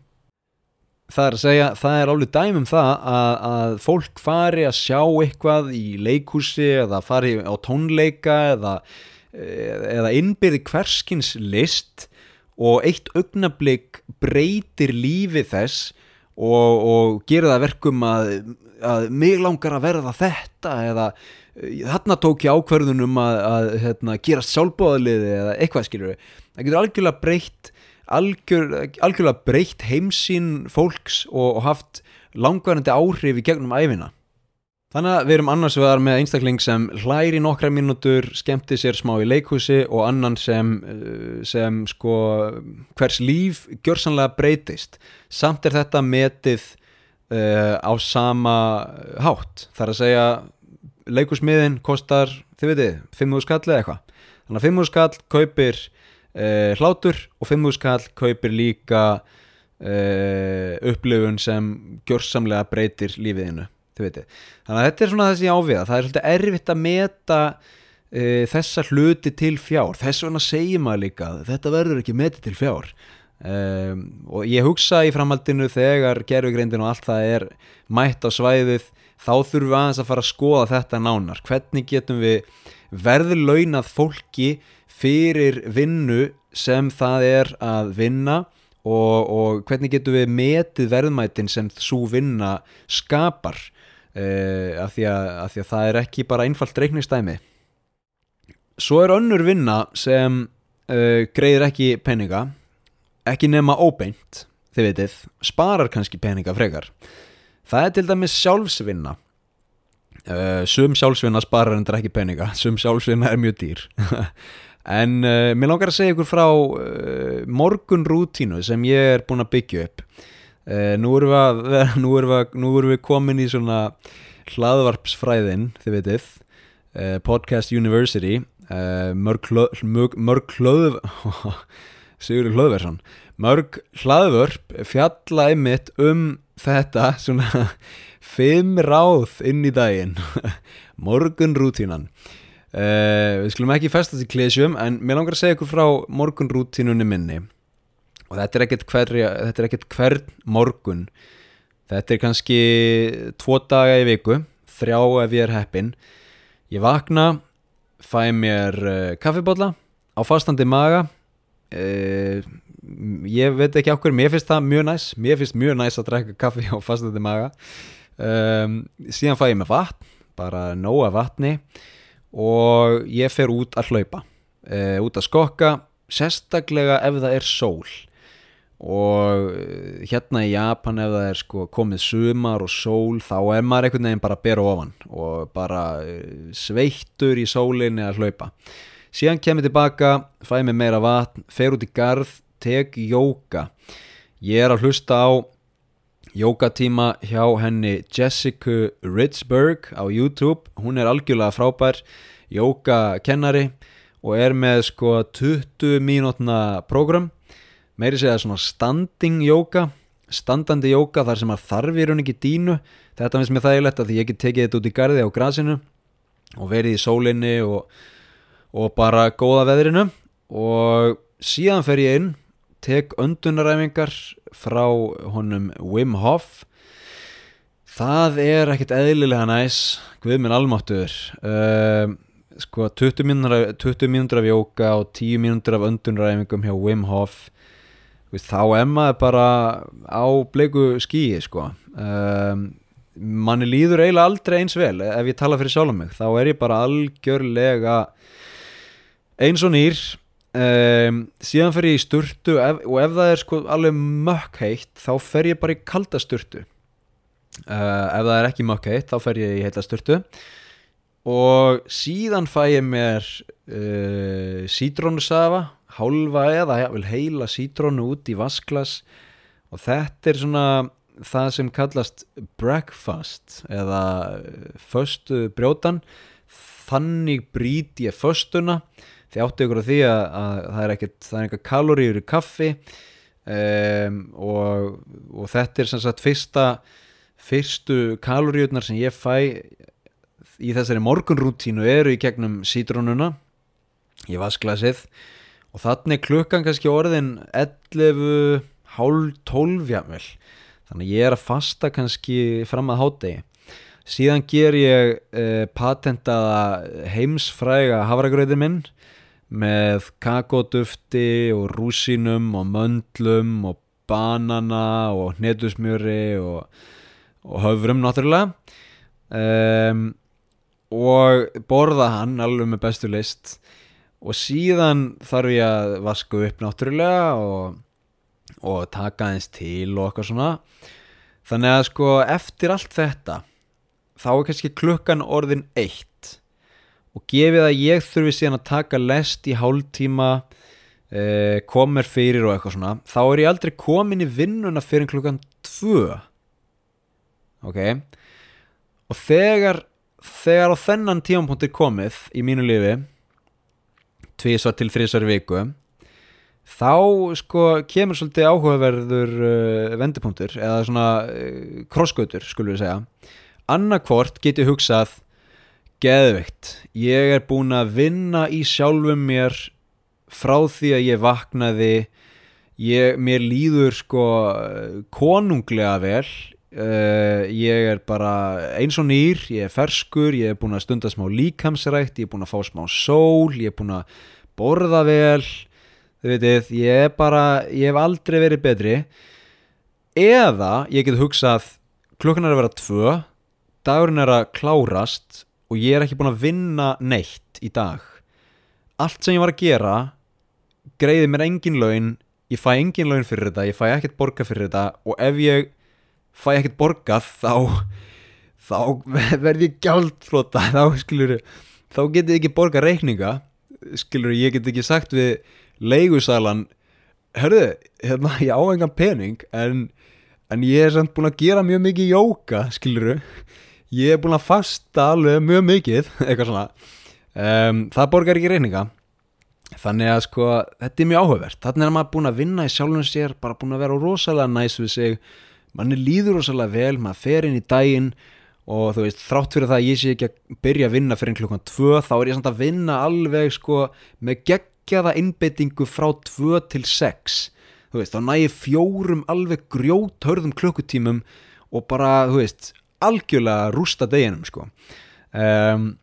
Það er að segja, það er alveg dæmum það að, að fólk fari að sjá eitthvað í leikhúsi eða fari á tónleika eða, eða innbyrði hverskins list og eitt augnablík breytir lífi þess og, og gera það verkum að, að mig langar að verða þetta eða þarna tók ég ákverðunum að, að hérna, gera sjálfbóðaliði eða eitthvað skilur við það getur algjörlega breytt algjör, algjörlega breytt heimsín fólks og, og haft langvarandi áhrif í gegnum æfina Þannig að við erum annars vegar með einstakling sem hlæri nokkra mínútur, skemmti sér smá í leikhúsi og annan sem, eh, sem sko hvers líf gjörsanlega breytist. Samt er þetta metið uh, á sama hátt. Það er að segja leikhúsmiðin kostar, þið veitir, 5.000 skall eða eitthvað. Þannig að 5.000 skall kaupir uh, hlátur og 5.000 skall kaupir líka uh, upplifun sem gjörsamlega breytir lífiðinu þannig að þetta er svona þessi áviða það er svolítið erfitt að meta uh, þessa hluti til fjár. Þess vegna segir maður líka þetta verður ekki metið til fjár. Um, og ég hugsa í framhaldinu þegar gerfugreindin og allt það er mætt á svæðið þá þurfum við aðeins að fara að skoða þetta nánar. Hvernig getum við verðlaunað fólki fyrir vinnu sem það er að vinna og, og hvernig getum við metið verðmætin sem svo vinna skapar uh, af, því að, af því að það er ekki bara einfalt reiknistæmi svo er önnur vinna sem uh, greiðir ekki peninga ekki nema óbeint þið veitir, sparar kannski peninga frekar. Það er til dæmis sjálfsvinna. Uh, sum sjálfsvinna sparar endur ekki peninga sum sjálfsvinna er mjög dýr. En uh, mér langar að segja ykkur frá uh, morgunrútínu sem ég er búin að byggja upp Uh, nú, erum við, nú, erum við, nú erum við komin í svona hlaðvarpsfræðin, þið veitir uh, Podcast University. Uh, mörg hlöð Sigur Hlöðversson. Mörg hlaðvörp fjalla einmitt um þetta svona fimm ráð inn í daginn. Morgunrútínan. Við skulum ekki festast í klísjum en mér langar að segja ykkur frá morgunrútínunni minni og þetta er ekkert hver, þetta er ekkert hvern morgun. Þetta er kannski tvo daga í viku þrjá ef ég er heppin ég vakna fæ mér eh, kaffibotla á fastandi maga. Uh, ég veit ekki okkur mér finnst það mjög næs. Mér finnst mjög næs að drekka kaffi á fastandi maga. Um, síðan fæ ég mér vatn bara nóga vatni. Og ég fer út að hlaupa. Uh, út að skokka sérstaklega ef það er sól og eh, hérna í Japan ef það er sko komið sumar og sól þá er maður einhvern veginn bara að bera ofan og bara eh, sveittur í sólinni að hlaupa. Síðan kemur tilbaka, fæ mig meira vatn fer út í garð, tek jóka. Ég er að hlusta á jókatíma hjá henni Jessica Ritzberg á YouTube, hún er algjörlega frábær jókakennari og er með sko 20 mínútna program meiri segja svona standing jóka standandi jóka þar sem að þarfi er hún ekki dínu þetta finnst mér þægilegt að því ég get tekið þetta út í gardi á grasinu og verið í sólinni og, og bara góða veðrinu. Og síðan fer ég inn tek öndunaræfingar frá honum Wim Hof. Það er ekkert eðlilega næs við minn almáttuður uh, sko 20 mínútur af jóka og 10 mínútur af öndunaræfingum hjá Wim Hof þá maður bara á bleiku skíi sko. Um, manni líður eiginlega aldrei eins vel ef ég tala fyrir sjálf mig. Þá er ég bara algjörlega eins og nýr. Um, síðan fer ég í sturtu ef, og ef það er sko alveg mökk heitt þá fer ég bara í kalda sturtu. Uh, ef það er ekki mökk heitt þá fer ég í heitla sturtu. Og síðan fæ ég mér uh, sítrónusafa hálfa eða vel, heila sítrónu út í vasklas og þetta er svona það sem kallast breakfast eða föstu brjótan. Þannig brít ég föstuna. Því áttu ykkur á því að, að það er ekkert það er eitthvað kaloríur í kaffi. Um, og, og þetta er sem sagt fyrsta fyrstu kaloríurnar sem ég fæ í þessari morgunrútínu eru í gegnum sítrónuna í vasklasið og þannig klukkan kannski orðin 11, hálf 12 jámvel þannig ég er að fasta kannski fram að hátegi síðan ger ég eh, patentaða heimsfræga havragröðin minn með kakódufti og rúsinum og möndlum og banana og hnetusmjöri og, og höfrum náttúrulega. Um, og borða hann alveg með bestu list og síðan þarf ég að vaska upp náttúrulega og, og taka eins til og eitthvað svona. Þannig að sko eftir allt þetta þá er kannski klukkan orðin eitt. Og gefið að ég þurfi síðan að taka lest í hálftíma eh, komir fyrir og eitthvað svona þá er ég aldrei komin í vinnuna fyrir klukkan tvö. Ok? Og þegar þegar á þennan tímanpunkt er komið í mínu lifi tvísvar til þrísvar viku. Þá sko kemur svolítið áhugaverður uh, vendipunktur eða svona uh, krossgautur skulum við segja. Annarkvort geti hugsað geðveikt, ég er búin að vinna í sjálfum mér frá því að ég vaknaði. Ég, mér líður sko konunglega vel uh, ég er bara eins og nýr, ég er ferskur ég er búin að stunda smá líkamsrækt ég er búin að fá smá sól, ég er búin að borða vel. Þau veitir, ég er bara ég hef aldrei verið betri. Eða ég get hugsað klukkan er að vera tvö dagurinn er að klárast og ég er ekki búin að vinna neitt í dag. Allt sem ég var að gera greiði mér engin laun ég fæ engin laun fyrir þetta, ég fæ ekkert borga fyrir þetta og ef ég fæ ekkert borgað þá þá verð ég gjaldflota þá skilur þá getið ekki borga reikninga skilur ég get ekki sagt við leigusalan hörðu, hérna ég á engan pening en, en ég er samt búin að gera mjög mikið jóka skilur ég er búin að fasta alveg mjög mikið eitthvað svona. Um, það borgar ekki reyninga þannig að sko þetta er mjög áhugavert. Þannig er maður búin að vinna í sjálfum sér bara búin að vera rosalega næs við sig manni líður rosalega vel maður fer inn í daginn og þú veist þrátt fyrir það að ég sé ekki að byrja að vinna fyrir klukkan 2 þá er ég samt að vinna alveg sko með geggjaða innbyttingu frá 2 til 6 þú veist þá næði fjórum alveg grjóthörðum klukkutímum og bara þú veist algjörlega rústa deginum sko. Um,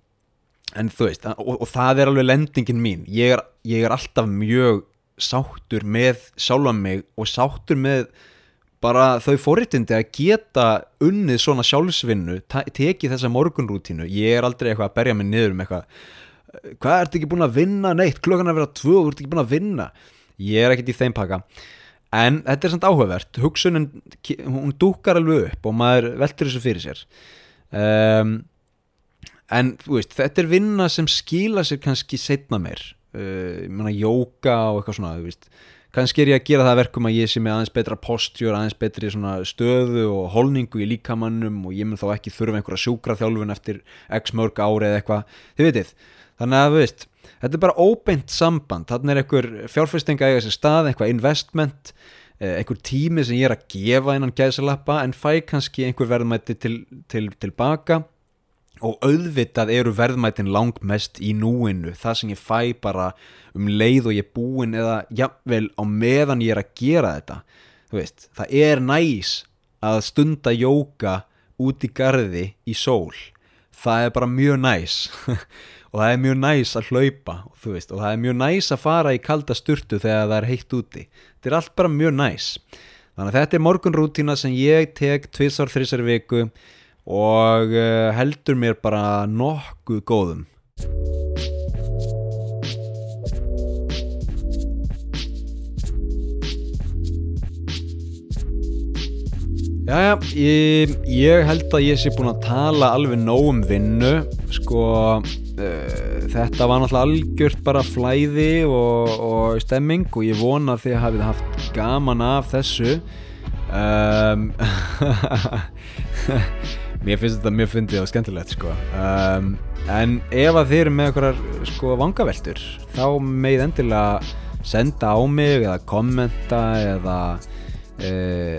en þú veist og, og það er alveg lendingin mín. Ég er, ég er alltaf mjög sáttur með sjálfa mig og sáttur með bara þau forritindi að geta unnið svona sjálfsvinnu tekið þessa morgunrútínu. Ég er aldrei eitthvað að berja mig niður um eitthvað hvað ert ekki búin að vinna? Neitt klokkan að vera tvö, þú ert ekki búin að vinna. Ég er ekkert í þeim pakka. En þetta er samt áhugavert. Hugsunin, hún dúkar alveg upp og maður veltur þessu fyrir sér. Um, en veist, þetta er vinna sem skila sér kannski setna mér uh, ég menna jóka og eitthvað svona veist. Kannski er ég að gera það verkum að ég sé með aðeins betra postjur, aðeins betri stöðu og holningu í líkamannum og ég mun þá ekki þurfa einhverja sjúkra þjálfun eftir x mörg ári eða eitthvað. Þið veitir, þannig að þú veist þetta er bara óbeint samband. Þannig er einhver fjárfestinga eiga sér stað einhver investment, eh, einhver tími sem ég er að gefa innan gæðsalappa en fæ kannski einhver verðmætti til, til, tilbaka og auðvitað eru verðmættin langt mest í núinu, það sem ég fæ bara um leið og ég er búin eða jafnvel á meðan ég er að gera þetta. Veist, það er næs að stunda jóka út í gardi í sól. Það er bara mjög næs. Og það er mjög næs að hlaupa veist, og það er mjög næs að fara í kalda sturtu þegar það er heitt úti. Þetta er allt bara mjög næs. Þannig að þetta er morgunrútína sem ég tek tvísar þrísar viku. og uh, heldur mér bara nokkuð góðum. Jæja, ég, ég held að ég sé búin að tala alveg nóg um vinnu sko uh, þetta var náttúrulega algjört bara flæði og, og stemming og ég vona að þið hafið haft gaman af þessu. Um, mér finnst þetta mjög fyndið og skemmtilegt sko. Um, en ef að þið eru með eitthvað sko vangaveltur þá með endilega senda á mig eða kommenta eða e,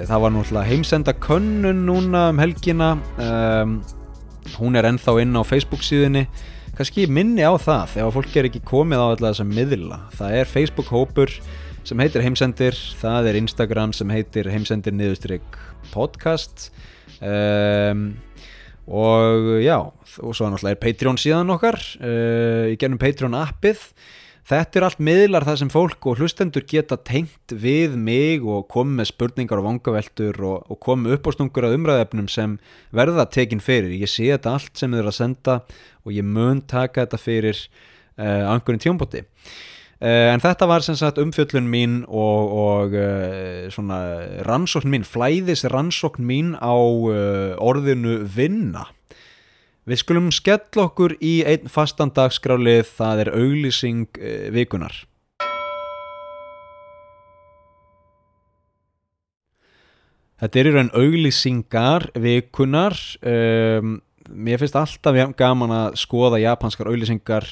það var náttúrulega heimsenda könnun núna um helgina. Um, hún er ennþá inn á Facebook síðunni. Kannski minni á það þegar fólk er ekki komið á alltaf þessa miðla. Það er Facebook hópur sem heitir heimsendir það er Instagram sem heitir heimsendir niðurstrygg podcast. Um, og já og svo náttúrulega er Patreon síðan okkar uh, í gennum Patreon appið Þetta er allt miðlar það sem fólk og hlustendur geta tengt við mig og komið með spurningar og vangaveltur og, og komið upp á stungur að umræðefnum sem verða tekinn fyrir. Ég sé þetta allt sem þið eru að senda og ég mun taka þetta fyrir uh, angurinn tjónbóti. Uh, en þetta var sem sagt umfjöllun mín og, og uh, svona rannsókn mín, flæðis rannsókn mín á orðinu vinna. Við skulum skell okkur í einn fastan dagskrálið, það er auglýsing eh, vikunar. Þetta er í raun auglýsingar vikunar. Um, mér finnst alltaf gaman að skoða japanskar auglýsingar.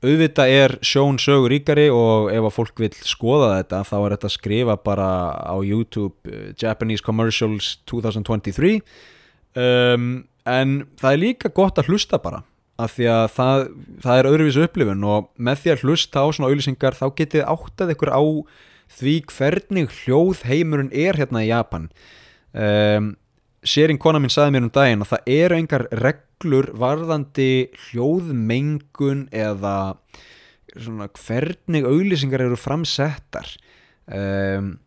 Auðvitað er sjón sögur ríkari og ef að fólk vil skoða þetta þá er þetta að skrifa bara á YouTube uh, Japanese Commercials 2023. Um, en það er líka gott að hlusta bara af því að það, það er öðruvísu upplifun og með því að hlusta á svona auðlýsingar þá getið áttað ykkur á því hvernig hljóð heimurinn er hérna í Japan um, Sérinn kona mín saði mér um daginn að það eru engar reglur varðandi hljóðmengun eða svona hvernig auðlýsingar eru framsettar. Um,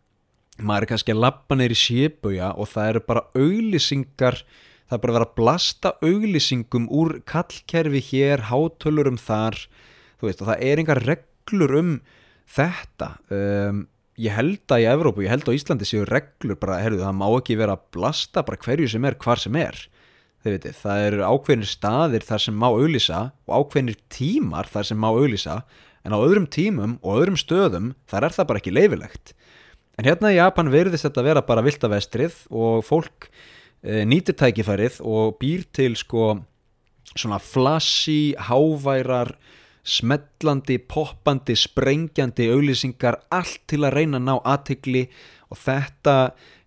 maður er kannski að lappa neyri sépuja og það eru bara auðlýsingar það er bara að vera að blasta auglýsingum úr kallkerfi hér, hátölurum þar þú veist það er engar reglur um þetta. Um, ég held að í Evrópu, ég held á Íslandi séu reglur bara, herru það má ekki vera að blasta bara hverju sem er, hvar sem er veitir, það eru ákveðinir staðir þar sem má auglýsa og ákveðinir tímar þar sem má auglýsa en á öðrum tímum og öðrum stöðum þar er það bara ekki leifilegt en hérna í Japan verðist þetta vera bara viltavestrið og fólk Eh, nýtir tækifærið og býr til sko svona flassi, háværar smellandi, poppandi, sprengjandi auglýsingar, allt til að reyna að ná aðtikli og þetta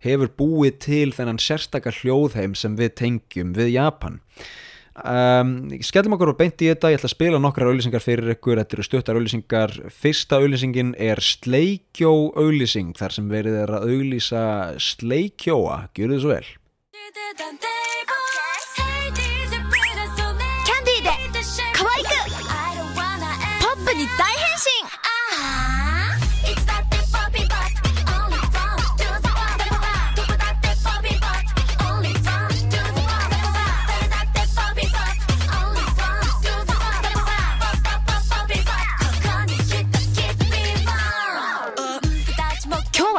hefur búið til þennan sérstakar hljóðheim sem við tengjum við Japan um, skellum okkur og beint í þetta ég ætla að spila nokkrar auglýsingar fyrir ykkur þetta eru stuttar auglýsingar fyrsta auglýsingin er Sleikjó auglýsing þar sem verið er að auglýsa Sleikjóa, gjur þið svo vel キャンディーで可愛くポップに大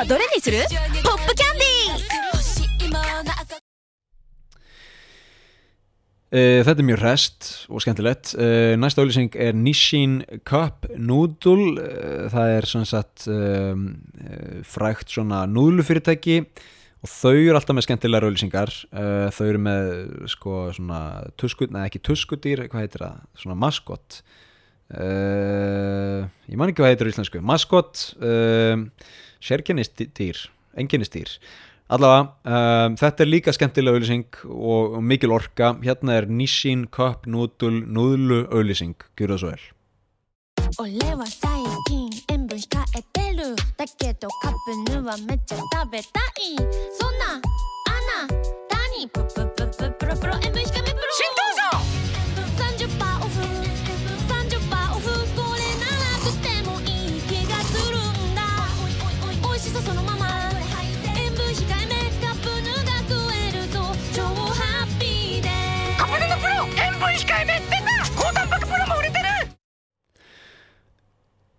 どれにするポップキャンディー Uh, þetta er mjög rest og skemmtilegt uh, næsta auðlýsing er Nishin Cup Noodle uh, það er svona satt um, frækt svona núðlufyrirtæki og þau eru alltaf með skemmtilegar auðlýsingar þau eru með sko svona tuskut, neða ekki tuskutýr hvað heitir það, svona maskott ég man ekki hvað heitir í íslensku, maskott sérkennistýr enginnistýr Allavega, um, þetta er líka skemmtilega auðlýsing og, og mikil orka. Hérna er Nissin Cup Noodle Núðlu auðlýsing. Gjur það svo vel.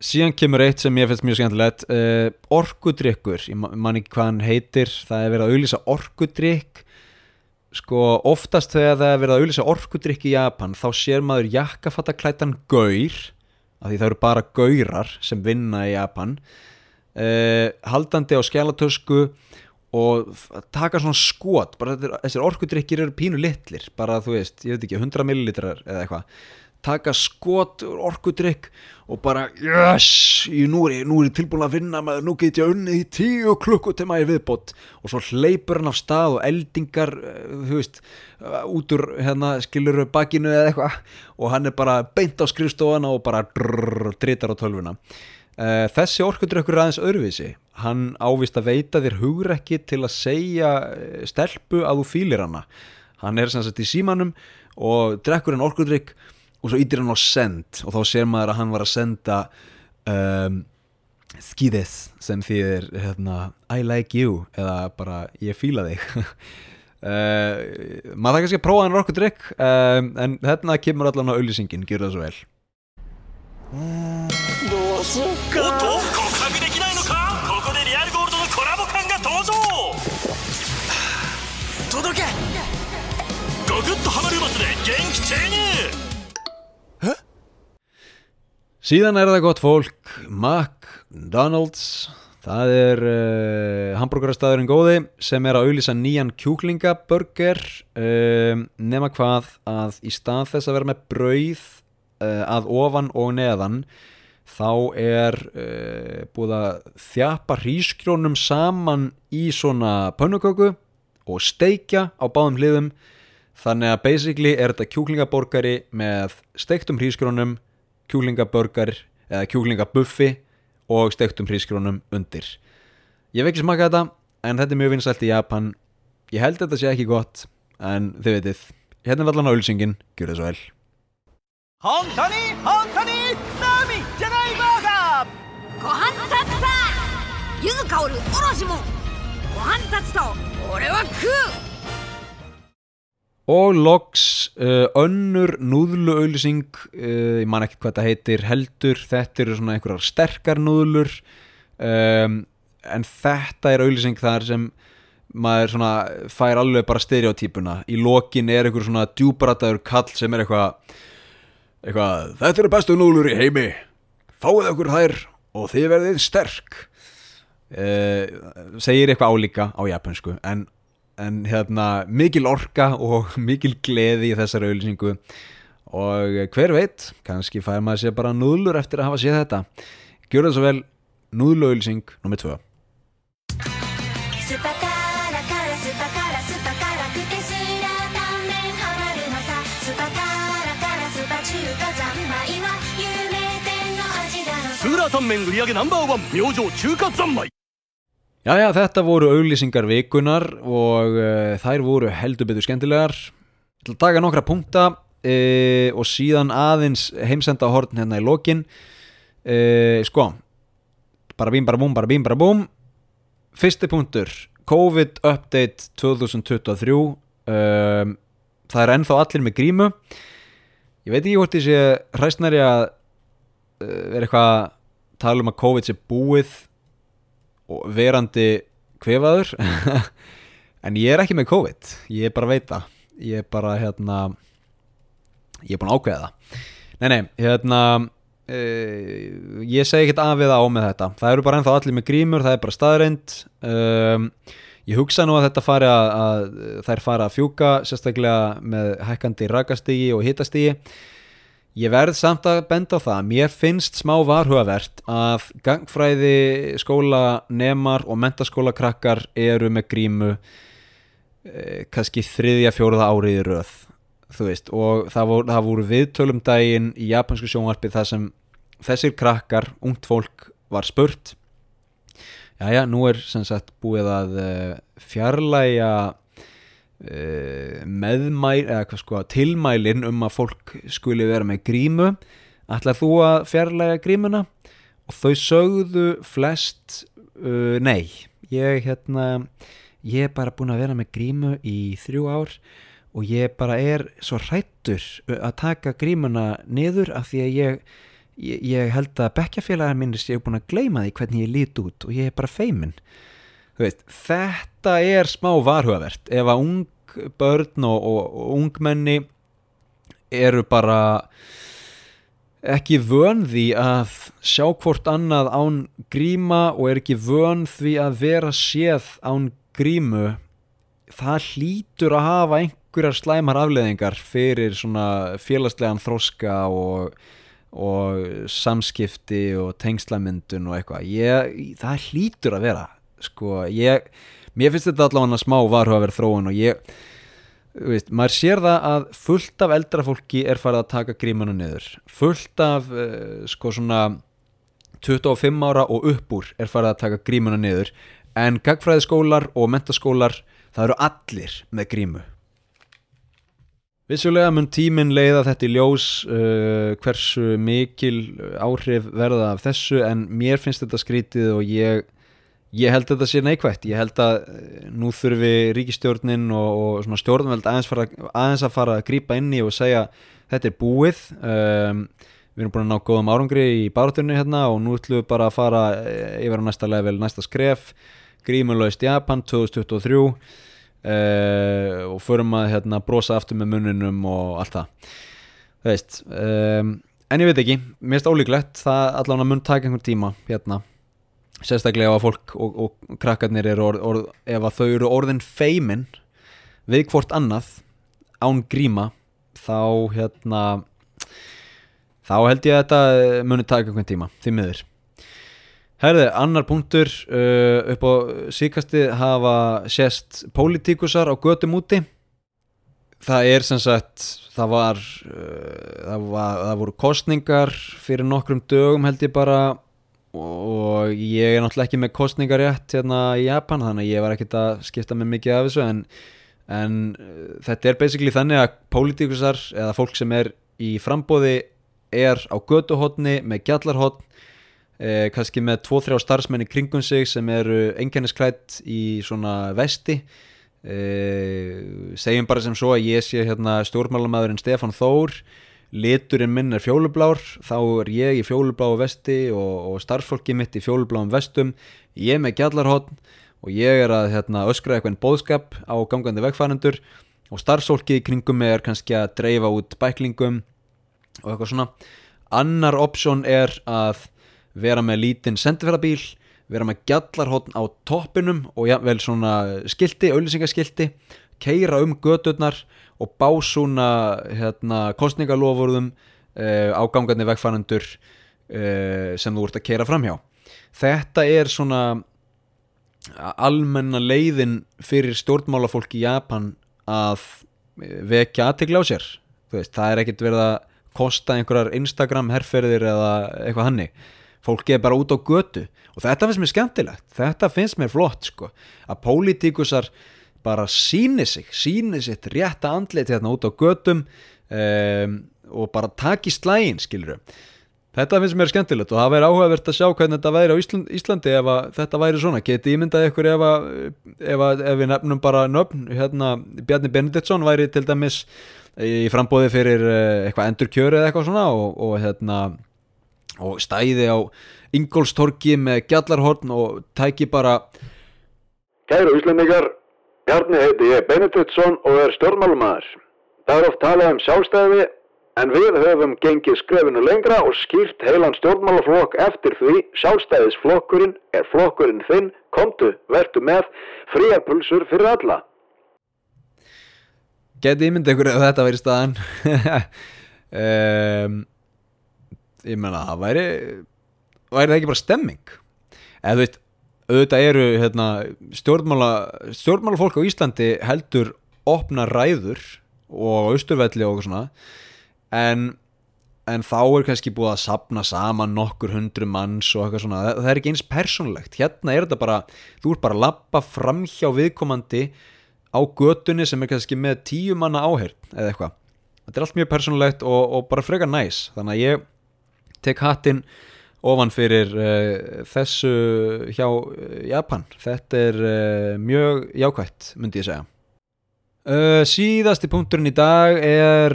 Síðan kemur eitt sem ég finnst mjög skemmtilegt uh, orkudrykkur, ég ma- man ekki hvað hann heitir. Það er verið að auðlýsa orkudrykk. Sko oftast þegar það er verið að auðlýsa orkudrykk í Japan þá sér maður jakkafattaklætan gaur af því það eru bara gaurar sem vinna í Japan uh, haldandi á skjálatösku og taka svona skot. Bara þessir orkudrykkir eru pínu litlir. Bara þú veist, ég veit ekki, 100 millilitrar eða eitthvað taka skot orkudrykk og bara yes, ég, nú, er ég, ég tilbúin að vinna með, nú get ég unnið í tíu klukkutíma í viðbót. Og svo hleypur hann af stað og eldingar eh, þú veist, eh, út úr hérna skilur bakinu eða eitthvað og hann er bara beint á skrifstofana og bara drrrr, dritar á tölvuna. Eh, þessi orkudrykkur er aðeins öðruvísi. Hann ávist að veita þér hugrekki til að segja stelpu að þú fílir hana. Hann er sem sagt í símanum og drekkur hann orkudrykk og svo ítir hann á send og þá sér maður að hann var að senda um, skíðis sem þýðir hérna, I like you eða bara ég fíla þig uh, maður það kannski að prófa hann orkudrykk um, en hérna kemur allan á auðlýsingin, gjör það svo vel おっと告白できないのかここでリアルゴールドのコラボ感が登場届けゴグッとハマるマスで元気注入 Síðan er það gott fólk, McDonalds, það er uh, hambúrgarastæðurinn góði sem er að auðlýsa nýjan kjúklingaburger. Um, nema hvað að í stað þess að vera með brauð uh, að ofan og neðan þá er uh, búið að þjapa hrísgrjónum saman í svona pönnuköku og steikja á báðum hliðum. Þannig að basically er þetta kjúklingaborgari með steiktum hrísgrjónum kjúlingabörgar eða kjúlingabuffi og stektum hrískronum undir. Ég hef ekki smakað þetta en þetta er mjög vinsælt í Japan. Ég held þetta sé ekki gott en þið veitir hérna er allan á ölsingin, gjur það svo vel. Hontoni, hontoni, nami, janai baga Gohan tatta Yuzukaoru, oroshimu Gohan tatta, ore wa ku! Og loks uh, önnur núðlu auðlýsing uh, ég man ekki hvað þetta heitir heldur þetta eru svona einhverjar sterkar núðlur um, en þetta er auðlýsing þar sem maður svona fær alveg bara stereotypuna í lokin er einhver svona djúbrataður kall sem er eitthvað eitthvað, þetta eru bestu núðlur í heimi. Fáið okkur þær og þið verðið sterk. Uh, segir eitthvað álíka á japansku en en hérna mikil orka og mikil gleði í þessari auðlýsingu og hver veit, kannski fær maður sér bara núðlur eftir að hafa séð þetta. Gjör það svo vel, núðlauðlýsing nummið tvö. Sura 三麺売り上げナンバーワン明星中華三昧 Jæja, þetta voru auðlýsingar vikunar og uh, þær voru heldur betur skemmtilegar. Ég ætla að taka nokkra punkta uh, og síðan aðeins heimsenda horn hérna í lokin. Uh, Sko, bara bím, bara búm, bara bím, bara búm. Fyrsti punktur, COVID Update 2023 um, Það er ennþá allir með grímu. Ég veit ekki hvort ég sé hræstnari að vera eitthvað að tala um að COVID sé búið og verandi kvefaður. En ég er ekki með COVID. Ég er bara að veita ég er bara hérna ég er búin að ákveða það. Nei nei, hérna uh, ég segi ekkert af við á með þetta. Það eru bara ennþá allir með grímur, það er bara staðreind um, ég hugsa nú að þetta fari að, að þær fara að fjúka sérstaklega með hækkandi rakastigi og hittastigi Ég verð samt að benda á það, mér finnst smá varhugavert að gangfræði skóla nemar og mentaskóla krakkar eru með grímu eh, kannski þriðja fjóruða árið í röð veist. Og það voru, það voru viðtölum daginn í japansku sjónvarpi þar sem þessir krakkar, ungt fólk var spurt Jæja, nú er sem sagt búið að eh, fjarlæga meðmæl eða sko tilmælin um að fólk skuli vera með grímu. Ætlar þú að fjarlæga grímuna? Og þau sögðu flest uh, nei. Ég hérna ég er bara búin að vera með grímu í þrjú ár og ég bara er svo hrættur að taka grímuna niður af því að ég ég, ég held að bekkjafélagar minnir séu búin að gleyma því hvernig ég lít út og ég er bara feimin Þú veist, þetta er smá varhugavert. Ef að ung börn og, og, og ungmenni eru bara ekki vön því að sjá hvort annað án gríma og er ekki vön því að vera séð án grímu það hlýtur að hafa einhverjar slæmar afleðingar fyrir svona félagslegan þroska og, og samskipti og tengslamyndun og eitthvað. Það hlýtur að vera sko, ég, mér finnst þetta allavega smá varhugaverð þróun og ég veist, maður sér það að fullt af eldra fólki er farið að taka grímanu niður. Fullt af uh, sko svona 25 ára og upp úr er farið að taka grímanu niður. En gagfræðiskólar og mentaskólar það eru allir með grímu. Vissulega mun tíminn leiða þetta í ljós uh, hversu mikil áhrif verða af þessu en mér finnst þetta skrítið og ég Ég held að þetta sé neikvægt, ég held að eh, nú þurfi ríkistjórnin og, og stjórnveld aðeins, fara, aðeins að fara að grípa inn í og segja þetta er búið, um, við erum búin að ná góðum árangri í baráturinu hérna og nú ætlum við bara að fara eh, yfir á næsta level, næsta skref, grímulaust Japan 2023 uh, og förum að hérna, brosa aftur með muninum og allt það, það veist, um, en ég veit ekki, mér finnst ólíklegt, það allavega mun taka einhvern tíma hérna sérstaklega ef að fólk og, og krakkarnir eru orð, orð, ef að þau eru orðin feimin við hvort annað án gríma þá hérna þá held ég að þetta muni taka einhvern tíma því miður. Herði, annar punktur uh, upp á síkasti hafa sést pólitíkusar á götum úti. Það er sem sagt það var, uh, það var það voru kostningar fyrir nokkrum dögum held ég bara og ég er náttúrulega ekki með kostningarétt hérna í Japan þannig að ég var ekkert að skipta mig mikið af þessu en, en uh, þetta er basically þannig að pólitíkusar eða fólk sem er í frambóði er á göduhotni með gjallarhotn eh, kannski með 2-3 starfsmenn í kringum sig sem eru enginnisklætt í svona vesti. Eh, segjum bara sem svo að ég sé hérna stjórnmálamæðurinn Stefan Þór liturinn minn er fjólublár þá er ég í fjólubláu vesti og, og starffólki mitt í fjólubláum vestum. Ég er með gjallarhótt og ég er að hérna, öskra eitthvað en bóðskap á gangandi vegfærandur og starffólki í kringum er kannski að dreifa út bæklingum og eitthvað svona. Annar option er að vera með lítinn sendiferðabíl vera með gjallarhótt á toppinum og ja, vel svona skildi, auðlýsingaskildi keira um gödurnar og bá svona hérna, kostningalofurðum uh, á gangandi vegfærandur uh, sem þú ert að keira fram hjá þetta er svona almenna leiðin fyrir stjórnmálafólk í Japan að vekja aðtegla á sér. Veist, það er ekkert verið að kosta einhverjar Instagram herrferðir eða eitthvað hannig fólki er bara út á götu. Og þetta finnst mér skemmtilegt. Þetta finnst mér flott sko. Að pólitíkusar bara síni sig, síni sitt rétta andlit hérna út á götum um, og bara taki slægin skilur þetta finnst mér skemmtilegt og það væri áhugavert að sjá hvernig þetta væri á Ísland, Íslandi ef þetta væri svona, geti ímyndað ykkur ef, að, ef, að, ef við nefnum bara nöfn, hérna Bjarni Benediktsson væri til dæmis í frambóði fyrir eh, eitthvað endurkjöru eða eitthvað svona og, og hérna og stæði á Ingólstorki með gjallarhorn og tæki bara Kæru Íslandingar Bjarni heiti ég Benediktsson og er stjórnmálumæður. Það er oft talað um sjálfstæði en við höfum gengið skrefinu lengra og skýrt heilan stjórnmálaflokk eftir því sjálfstæðisflokkurinn er flokkurinn þinn, komdu, verdu með, fríarpulsur fyrir alla. Geti ímyndið ykkur ef þetta væri staðan um, Ég menna það væri væri það ekki bara stemming eða þú veist auðvitað eru hérna, stjórnmála stjórnmálafólk á Íslandi heldur opna ræður og austurvelli og svona en, en þá er kannski búið að sapna saman nokkur hundru manns og eitthvað svona, það, er ekki eins persónlegt hérna er þetta bara, þú ert bara að lappa fram hjá viðkomandi á götunni sem er kannski með tíu manna áherd eða eitthvað. Þetta er allt mjög persónlegt og, og bara frekar næs. Þannig að ég tek hattinn ofan fyrir uh, þessu hjá uh, Japan. Þetta er uh, mjög jákvægt myndi ég segja. Síðasti punkturinn í dag er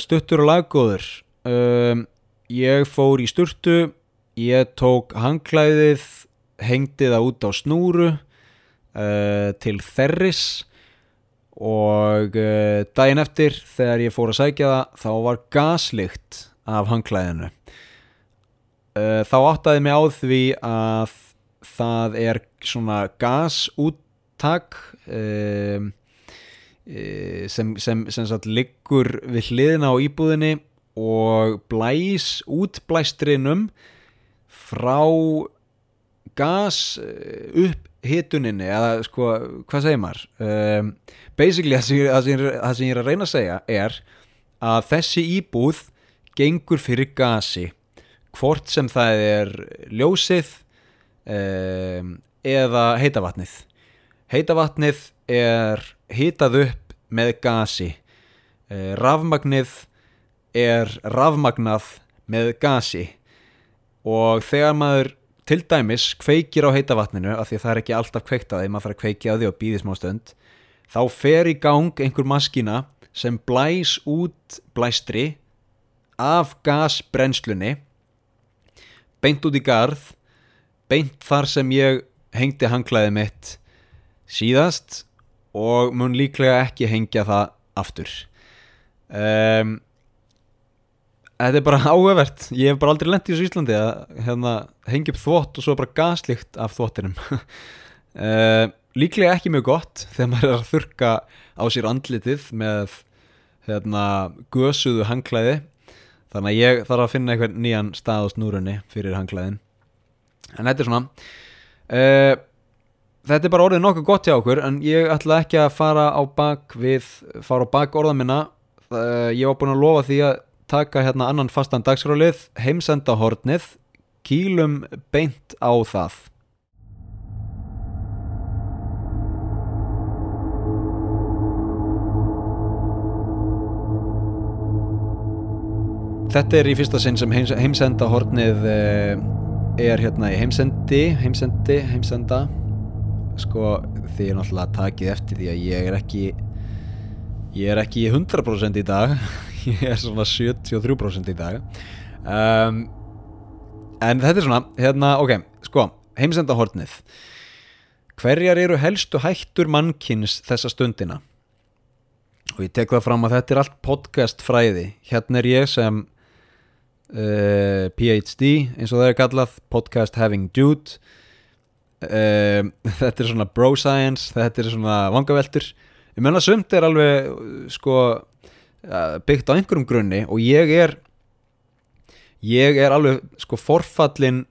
stuttur og laggóður. Ég fór í sturtu ég tók hangklæðið hengdi það út á snúru uh, til þerris og uh, daginn eftir þegar ég fór að sækja það þá var gaslykt af hangklæðinu uh, þá áttaði mig á því að það er svona gasúttak um, sem, sem, sem sagt liggur við hliðina á íbúðinni og blæs útblæstrinum frá gas eh, upp hituninni eða sko, hvað segir maður? Um, basically það sem, það, sem, það sem ég er að reyna að segja er að þessi íbúð gengur fyrir gasi hvort sem það er ljósið um, eða heitavatnið. Heitavatnið er hitað upp með gasi. Uh, rafmagnið er rafmagnað með gasi. Og þegar maður til dæmis kveikir á heita vatninu af því að það er ekki alltaf kveikt á því maður þarf að kveikja á því og býði smá stund þá fer í gang einhver maskína sem blæs út blæstri af gasbrennslunni beint út í garð beint þar sem ég hengdi hanglaðið mitt síðast og mun líklega ekki hengja það aftur. Um, Þetta er bara áhugavert. Ég hef bara aldrei lent í Íslandi að hérna, hengja upp þvott og svo bara gaslikt af þvottinum. Uh, Líklega ekki mjög gott þegar maður er að þurka á sér andlitið með hérna, gösuðu hangklæði þannig að ég þarf að finna einhvern nýjan stað á snúrunni fyrir hangklæðin en þetta er svona uh, Þetta er bara orðið nokkuð gott hjá okkur en ég ætla ekki að fara á bak við fara á bak orða minna. Uh, ég var búin að lofa því að taka hérna annan fastan dagskrálið heimsenda hornið kýlum beint á það Þetta er í fyrsta sinn sem heims, heimsenda hornið uh, er hérna í heimsendi heimsendi, heimsenda. Sko því ég náttúrulega takið eftir því að ég er ekki ég er ekki 100% í dag. Ég er svona 73% í dag. Um, en þetta er svona hérna, ok, sko, heimsenda hornið hverjar eru helstu hættur mannkins þessa stundina? Og ég tek það fram að þetta er allt podcast fræði hérna er ég sem uh, PhD eins og það er kallað podcast having dude. Uh, þetta er svona bro science þetta er svona vangaveltur. Ég menna sumt er alveg sko uh, byggt á einhverjum grunni og ég er ég er alveg sko forfallin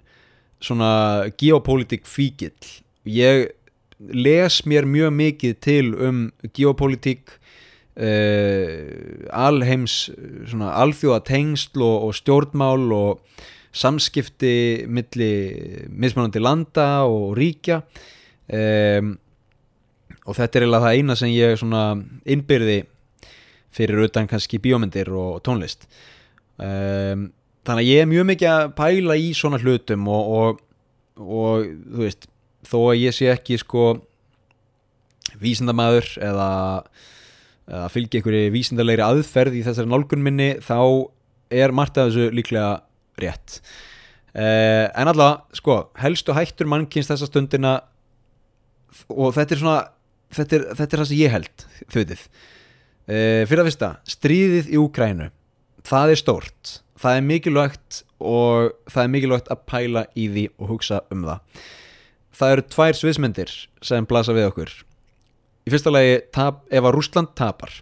svona geopolítik fíkil ég les mér mjög mikið til um geopolítik uh, alheims alþjóða tengsl og, og stjórnmál og samskipti milli mismunandi landa og ríkja. Um, og þetta er eiginlega það eina sem ég innbyrði fyrir utan kannski bíómyndir og tónlist. Um, þannig að ég er mjög mikið að pæla í svona hlutum og, og, og þú veist þó að ég sé ekki sko vísindamaður eða, eða fylgja einhverju vísindalegri aðferð í þessari nálgun minni þá er margt af þessu líklega rétt. Uh, en allavega, sko, helstu hættur mannkins þessa stundina og þetta er svona þetta er, þetta er það sem ég held þau veitir uh, fyrir að fyrsta, stríðið í Úkrænu það er stórt það er mikilvægt og það er mikilvægt að pæla í því og hugsa um það. Það eru tvær sviðsmyndir sem blasa við okkur í fyrsta lagi, tap, ef að Rússland tapar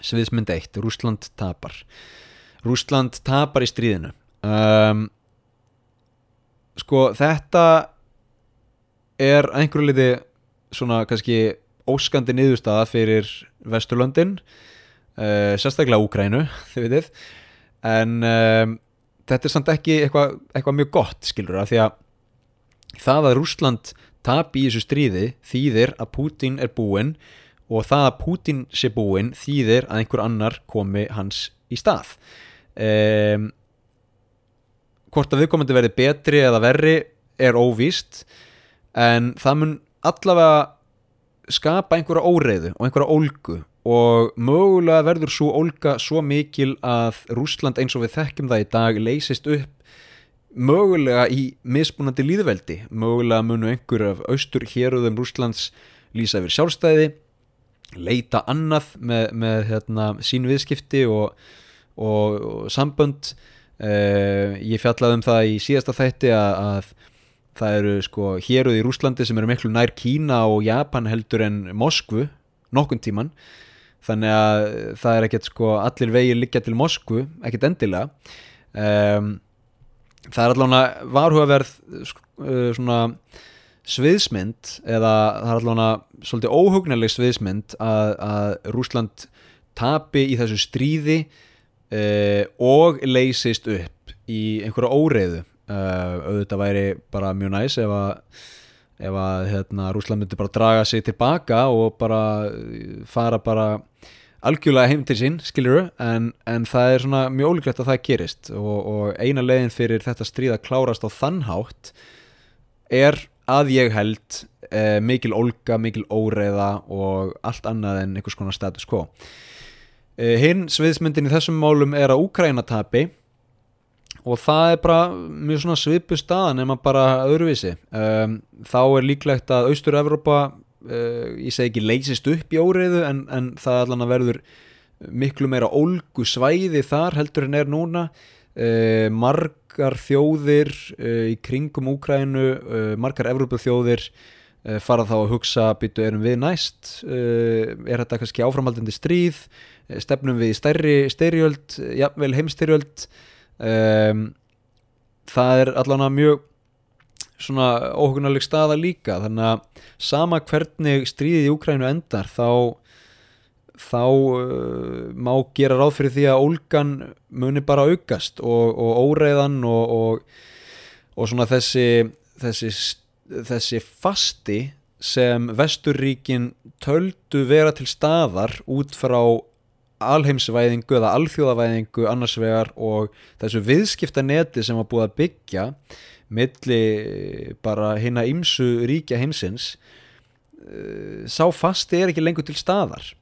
sviðsmynd 1, Rússland tapar. Rússland tapar í stríðinu. Um, sko þetta er einhverju liði svona kannski óskandi niðurstaða fyrir Vesturlöndin uh, sérstaklega Úkrænu þið veitir en um, þetta er samt ekki eitthvað eitthva mjög gott skilur að því að það að Rússland tapi í þessu stríði þýðir að Putin er búinn og það að Putin sé búinn þýðir að einhver annar komi hans í stað. Um, hvort að viðkomandi verði betri eða verri er óvíst en það mun allavega skapa einhverja óreiðu og einhverja ólgu og mögulega verður svo ólga svo mikil að Rússland eins og við þekkjum það í dag leysist upp mögulega í mismunandi líðveldi mögulega munu einhver af austur héruðum Rússlands lýsa yfir sjálfstæði leita annað með, með hérna, sín viðskipti og, og, og sambönd. Uh, ég fjallaði um það í síðasta þætti að, að það eru sko héruð í Rúslandi sem eru miklu nær Kína og Japan heldur en Moskvu nokkun tíman þannig að það er ekkert sko allir vegið liggja til Moskvu, ekkert endilega. Um, það er allavega varhugaverð uh, svona sviðsmynd eða það er allavega svolítið óhugnileg sviðsmynd að, að Rúsland tapi í þessu stríði uh, og leysist upp í einhverja óreiðu. Uh, auðvitað væri bara mjög næs ef að ef að hérna, Rúsland myndi bara draga sig tilbaka og bara fara bara algjörlega heim til sín, skiluru en, en það er svona mjög ólíklegt að það gerist. Og, og eina leiðin fyrir þetta stríð að klárast á þannhátt er að ég held eh, mikil ólga, mikil óreiða og allt annað en einhvers konar status quo. Eh, hinn sviðsmyndin í þessum málum er að Úkraina tapi og það er bara mjög svona svipu staðan nema bara öðruvísi. Um, þá er líklegt að Austur-Evrópa uh, ég segi ekki leysist upp í óreiðu en, en það allan að verður miklu meira ólgu svæði þar heldur en er núna. Uh, margar þjóðir uh, í kringum Úkrænu margar Evrópu þjóðir fara þá að hugsa byttu erum við næst? Er þetta kannski áframhaldandi stríð? Stefnum við í stærri styrjöld, jafnvel heimstyrjöld? Um, það er allan að mjög svona óhugunaleg staða líka. Þannig að sama hvernig stríðið í Úkrænu endar þá þá uh, má gera ráð fyrir því að ólgan muni bara aukast og, og óreiðan og, og, og svona þessi þessi, þessi fasti sem vesturríkin töldu vera til staðar út frá alheimsvæðingu eða alþjóðavæðingu annars vegar og þessu viðskiptaneti sem var búið að byggja milli bara hinna ymsu ríkja heimsins eh, sá fasti er ekki lengur til staðar.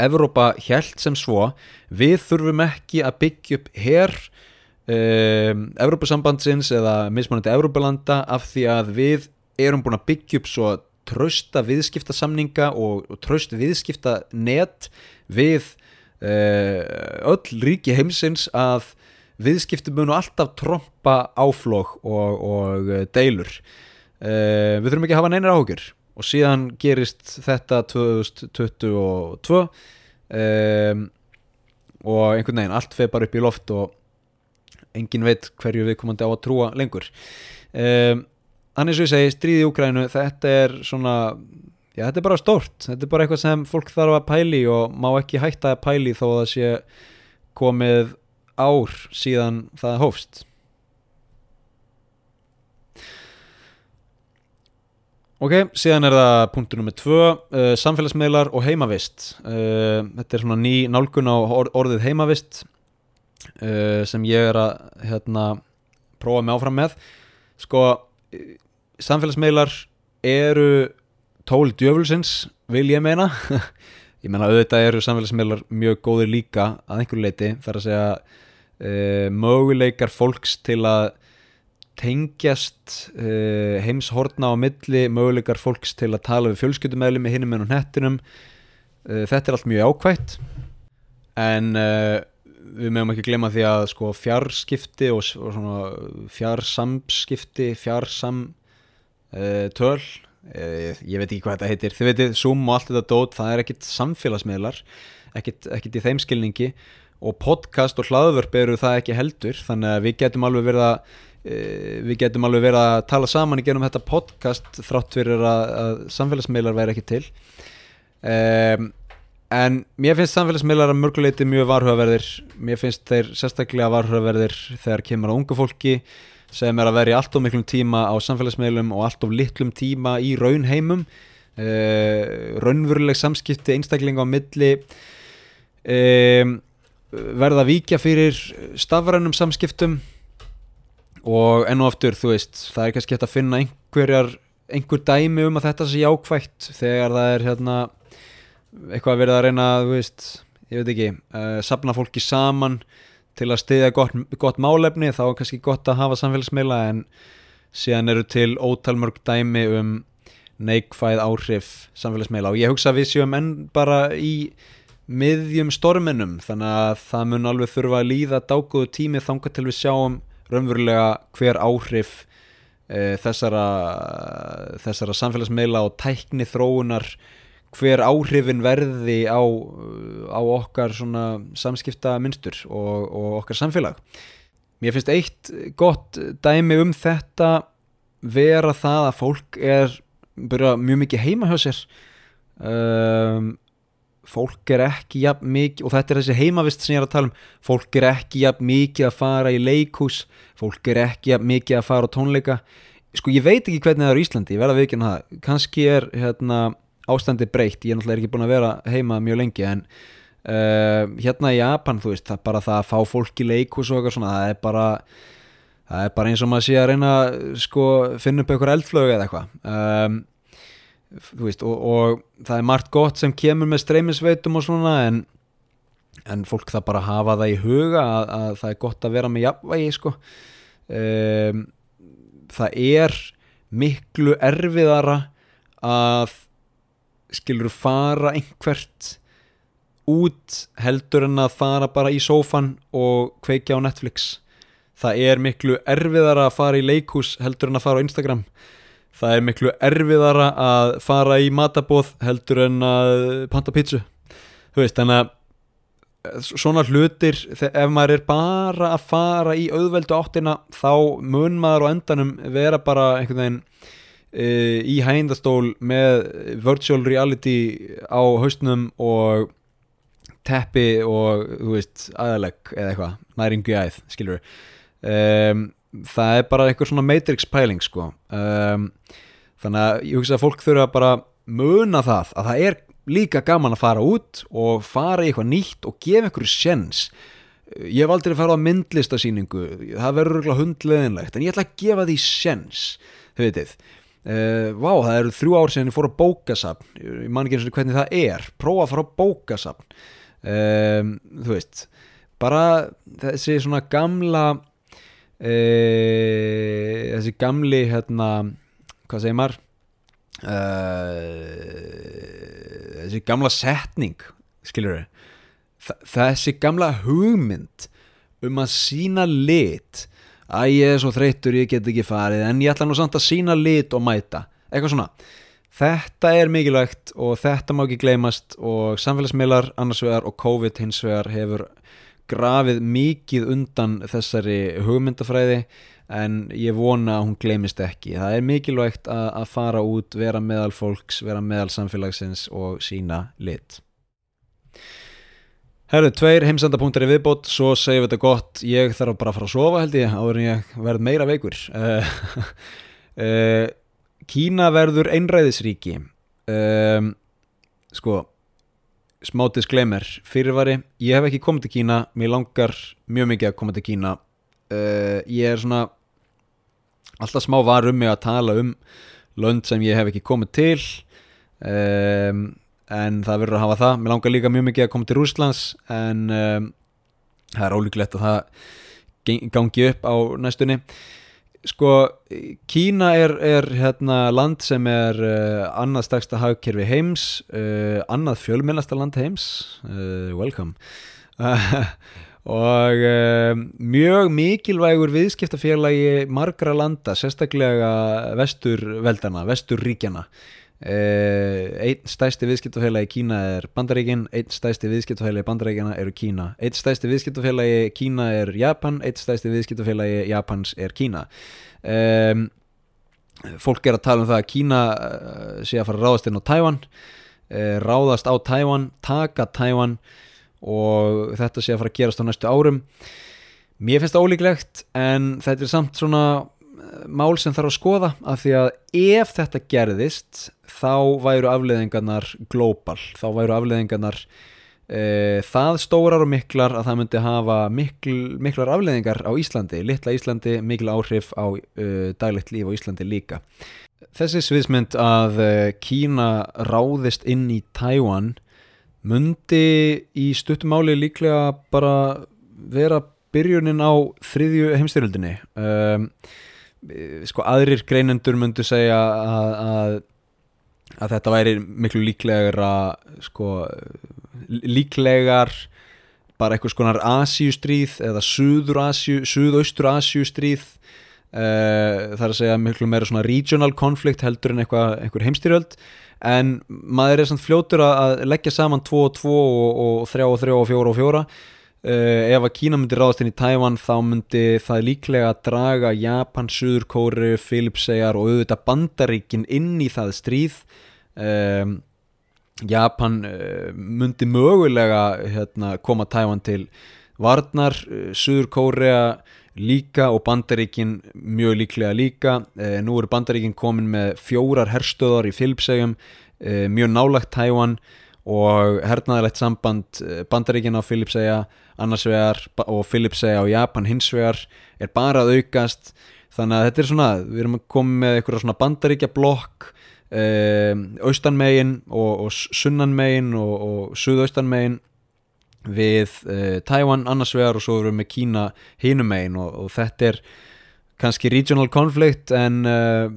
Evrópa hjælt sem svo við þurfum ekki að byggja upp her um, Evrópusambandsins eða mismunandi Evrópulanda af því að við erum búin að byggja upp svo trausta viðskiptasamninga og, og traust viðskiptanet við uh, öll ríki heimsins að viðskipti munu alltaf trompa áflók og, og eh, deilur. Uh, við þurfum ekki að hafa neinar áhugjur og síðan gerist þetta 2022 um, og einhvern veginn allt feð bara upp í loft og engin veit hverju við komandi á að trúa lengur. Um, Þannig og ég segi, stríði í Úkrænu, þetta er svona, já þetta er bara stórt, þetta er bara eitthvað sem fólk þarf að pæli og má ekki hætta að pæli þó að það sé komið ár síðan það hófst. Ok, síðan er það punktur nummið tvö, uh, samfélagsmiðlar og heimavist. Uh, þetta er svona ný nálgun á or orðið heimavist uh, sem ég er að hérna, prófa mig áfram með. Sko, samfélagsmiðlar eru tól djöfulsins, vil ég meina. ég meina auðvitað eru samfélagsmiðlar mjög góðir líka að einhverju leiti. Það er að segja uh, möguleikar fólks til að tengjast uh, heimshorna á milli möguleikar fólks til að tala við fjölskyldumæli með hinnum en og hettinum uh, þetta er allt mjög ákvætt en við meðum ekki glemma því að sko fjarskipti og, og fjarsamskipti fjarsam töl uh, ég veit ekki hvað þetta heitir. Þið veitir Zoom og allt þetta dót það er ekkit samfélagsmiðlar ekkit, ekkit í þeim skilningi og podcast og hlaðvörp eru það ekki heldur þannig að við getum alveg verið að Eh, við getum alveg verið að tala saman í genum þetta podcast þrátt fyrir að, að samfélagsmiðlar væri ekki til. Um, en mér finnst samfélagsmiðlar að mörguleiti mjög varhugaverðir. Mér finnst þeir sérstaklega varhugaverðir þegar kemur á ungu fólki sem er að verja allt of miklum tíma á samfélagsmiðlum og allt of litlum tíma í raunheimum. Uh, raunveruleg samskipti einstaklinga á milli. Um, verða að víkja fyrir stafrænum samskiptum og enn og aftur þú veist það er kannski hægt að finna einhverjar einhver dæmi um að þetta sé jákvætt þegar það er hérna eitthvað verið að reyna þú veist, ég veit ekki uh, sapna fólki saman til að stiðja gott, gott málefni þá er kannski gott að hafa samfélagsmiðla en síðan eru til ótalmörg dæmi um neikvæð áhrif samfélagsmiðla. Og ég hugsa að við séum enn bara í miðjum storminum þannig að það mun alveg þurfa að líða dágóðu tími þanga til við sjáum raunverulega hver áhrif e, þessara, þessara samfélagsmiðla og tækni þróunar hver áhrifin verði á, á okkar samskipta mynstur og, og okkar samfélag. Mér finnst eitt gott dæmi um þetta vera það að fólk er bara mjög mikið heima hjá sér. Um, fólk er ekki jafn mikið og þetta er þessi heimavist sem ég er að tala um fólk er ekki jafn mikið að fara í leikhús fólk er ekki jafn mikið að fara á tónleika. Sko ég veit ekki hvernig það er í Íslandi ég verða að vikina það, kannski er hérna, ástandi breytt, ég er náttúrulega ekki búin að vera heima mjög lengi en uh, hérna í Japan þú veist, það er bara það að fá fólk í leikhús og eitthvað svona, það er bara það er bara eins og maður sé að reyna sko finna upp einhver eldflög eða eitthvað. Um, veist og, og það er margt gott sem kemur með streymisveitum og svona en, en fólk það bara hafa það í huga að, að það er gott að vera með jafnvægi sko. Um, það er miklu erfiðara að skilur fara einhvert út heldur en að fara bara í sófan og kveikja á Netflix. Það er miklu erfiðara að fara í leikhús heldur en að fara á Instagram það er miklu erfiðara að fara í matabóð heldur en að panta pítsu þú veist, þannig að svona hlutir, ef maður er bara að fara í auðveldu áttina þá mun maður á endanum vera bara einhvern veginn e, í hægindastól með virtual reality á haustnum og teppi og þú veist, aðaleg eða eitthvað, næringu í æð skilur um, það er bara eitthvað svona matrix pæling sko. Um, þannig að ég hugsa að fólk þurfa bara muna það að það er líka gaman að fara út og fara í eitthvað nýtt og gefa einhverju sjens ég hef aldrei farið á myndlistasýningu það verður örgulega hundleðinlegt en ég ætla að gefa því sjens þau veitir Uh, vá, það eru þrjú ár sem ég fór að bókasafn ég man ekki eins og hvernig það er prófa að fara að bókasafn. Um, þú veist bara þessi svona gamla uh, þessi gamli hérna, hvað segir maður? Uh, þessi gamla setning skilur þau þessi gamla hugmynd um að sína lit. Að ég er svo þreyttur, ég get ekki farið en ég ætla nú samt að sína lit og mæta. Eitthvað svona. Þetta er mikilvægt og þetta má ekki gleymast og samfélagsmiðlar annars vegar og COVID hins vegar hefur grafið mikið undan þessari hugmyndafræði en ég vona að hún gleymist ekki. Það er mikilvægt að, að fara út vera meðal fólks, vera meðal samfélagsins og sína lit. Herru, tveir heimsendapunktar í viðbót, svo segjum við þetta gott, ég þarf bara að fara að sofa held ég, áður en ég verð meira veikur. Uh, uh, Kína verður einræðisríki, um, sko, smá disclaimer, fyrirvari, ég hef ekki komið til Kína, mér langar mjög mikið að koma til Kína, uh, ég er svona alltaf smá var um mig að tala um lönd sem ég hef ekki komið til, um, en það verður að hafa það. Mér langar líka mjög mikið að koma til Rúslands en um, það er ólíklegt að það gangi upp á næstunni sko Kína er, er hérna, land sem er uh, annað staksta hagkerfi heims uh, annað fjölmennasta land heims. Uh, welcome. Og mjög mikilvægur viðskiptafélagi margra landa sérstaklega vesturveldana, vesturríkjana einn stæsti viðskiptafélagi í Kína er Bandaríkin einn stæsti viðskiptafélagi í Bandaríkina eru Kína. Einn stæsti viðskiptafélagi í Kína er Japan einn stæsti viðskiptafélagi Japans er Kína. Um, fólk er að tala um það að Kína uh, sé að fara að ráðast inn á Tæwan uh, ráðast á Tæwan taka Tæwan og þetta sé að fara að gerast á næstu árum. Mér finnst það ólíklegt en þetta er samt svona mál sem þarf að skoða af því að ef þetta gerðist þá væru afleðingarnar global, þá væru afleðingarnar e, það stórar og miklar að það myndi hafa mikl, miklar afleðingar á Íslandi, litla Íslandi mikil áhrif á e, daglegt líf á Íslandi líka. Þessi sviðsmynd að e, Kína ráðist inn í Tæwan mundi í stuttumáli líklega bara vera byrjunin á þriðju heimstyrjöldinni um, sko aðrir greinendur myndu segja að, að, að þetta væri miklu líklegra sko líklegar bara eitthvað skonar Asíustríð eða Suðaustur Asíustríð. Uh, það er að segja miklu meira svona regional konflikt heldur en eitthvað, eitthvað heimstyrjöld. En maður er samt fljótur að leggja saman 2 og 2 og, og 3 og 3 og 4 og 4 Uh, ef að Kína myndi ráðast inn í Tævan þá myndi það líklega draga Japan, Suður Kóru, Filipseyjar og auðvitað Bandaríkin inn í það stríð. Um, Japan uh, myndi mögulega hérna, koma Tævan til varnar, uh, Suður Kórea líka og Bandaríkin mjög líklega líka. Nú eru Bandaríkin komin með fjórar herstöðar í Filipseyjum mjög nálagt Tævan og hernaðilegt samband Bandaríkin á Filipseyja annars vegar og Philipseyja og Japan hins vegar er bara að aukast þannig að þetta er svona, við erum að koma með eitthvað svona bandaríkja blokk um, austanmegin og, og sunnanmegin og, og suðaustanmegin við uh, Taiwan annars vegar og svo erum við með Kína hinumegin og, og þetta er kannski regional conflict en uh,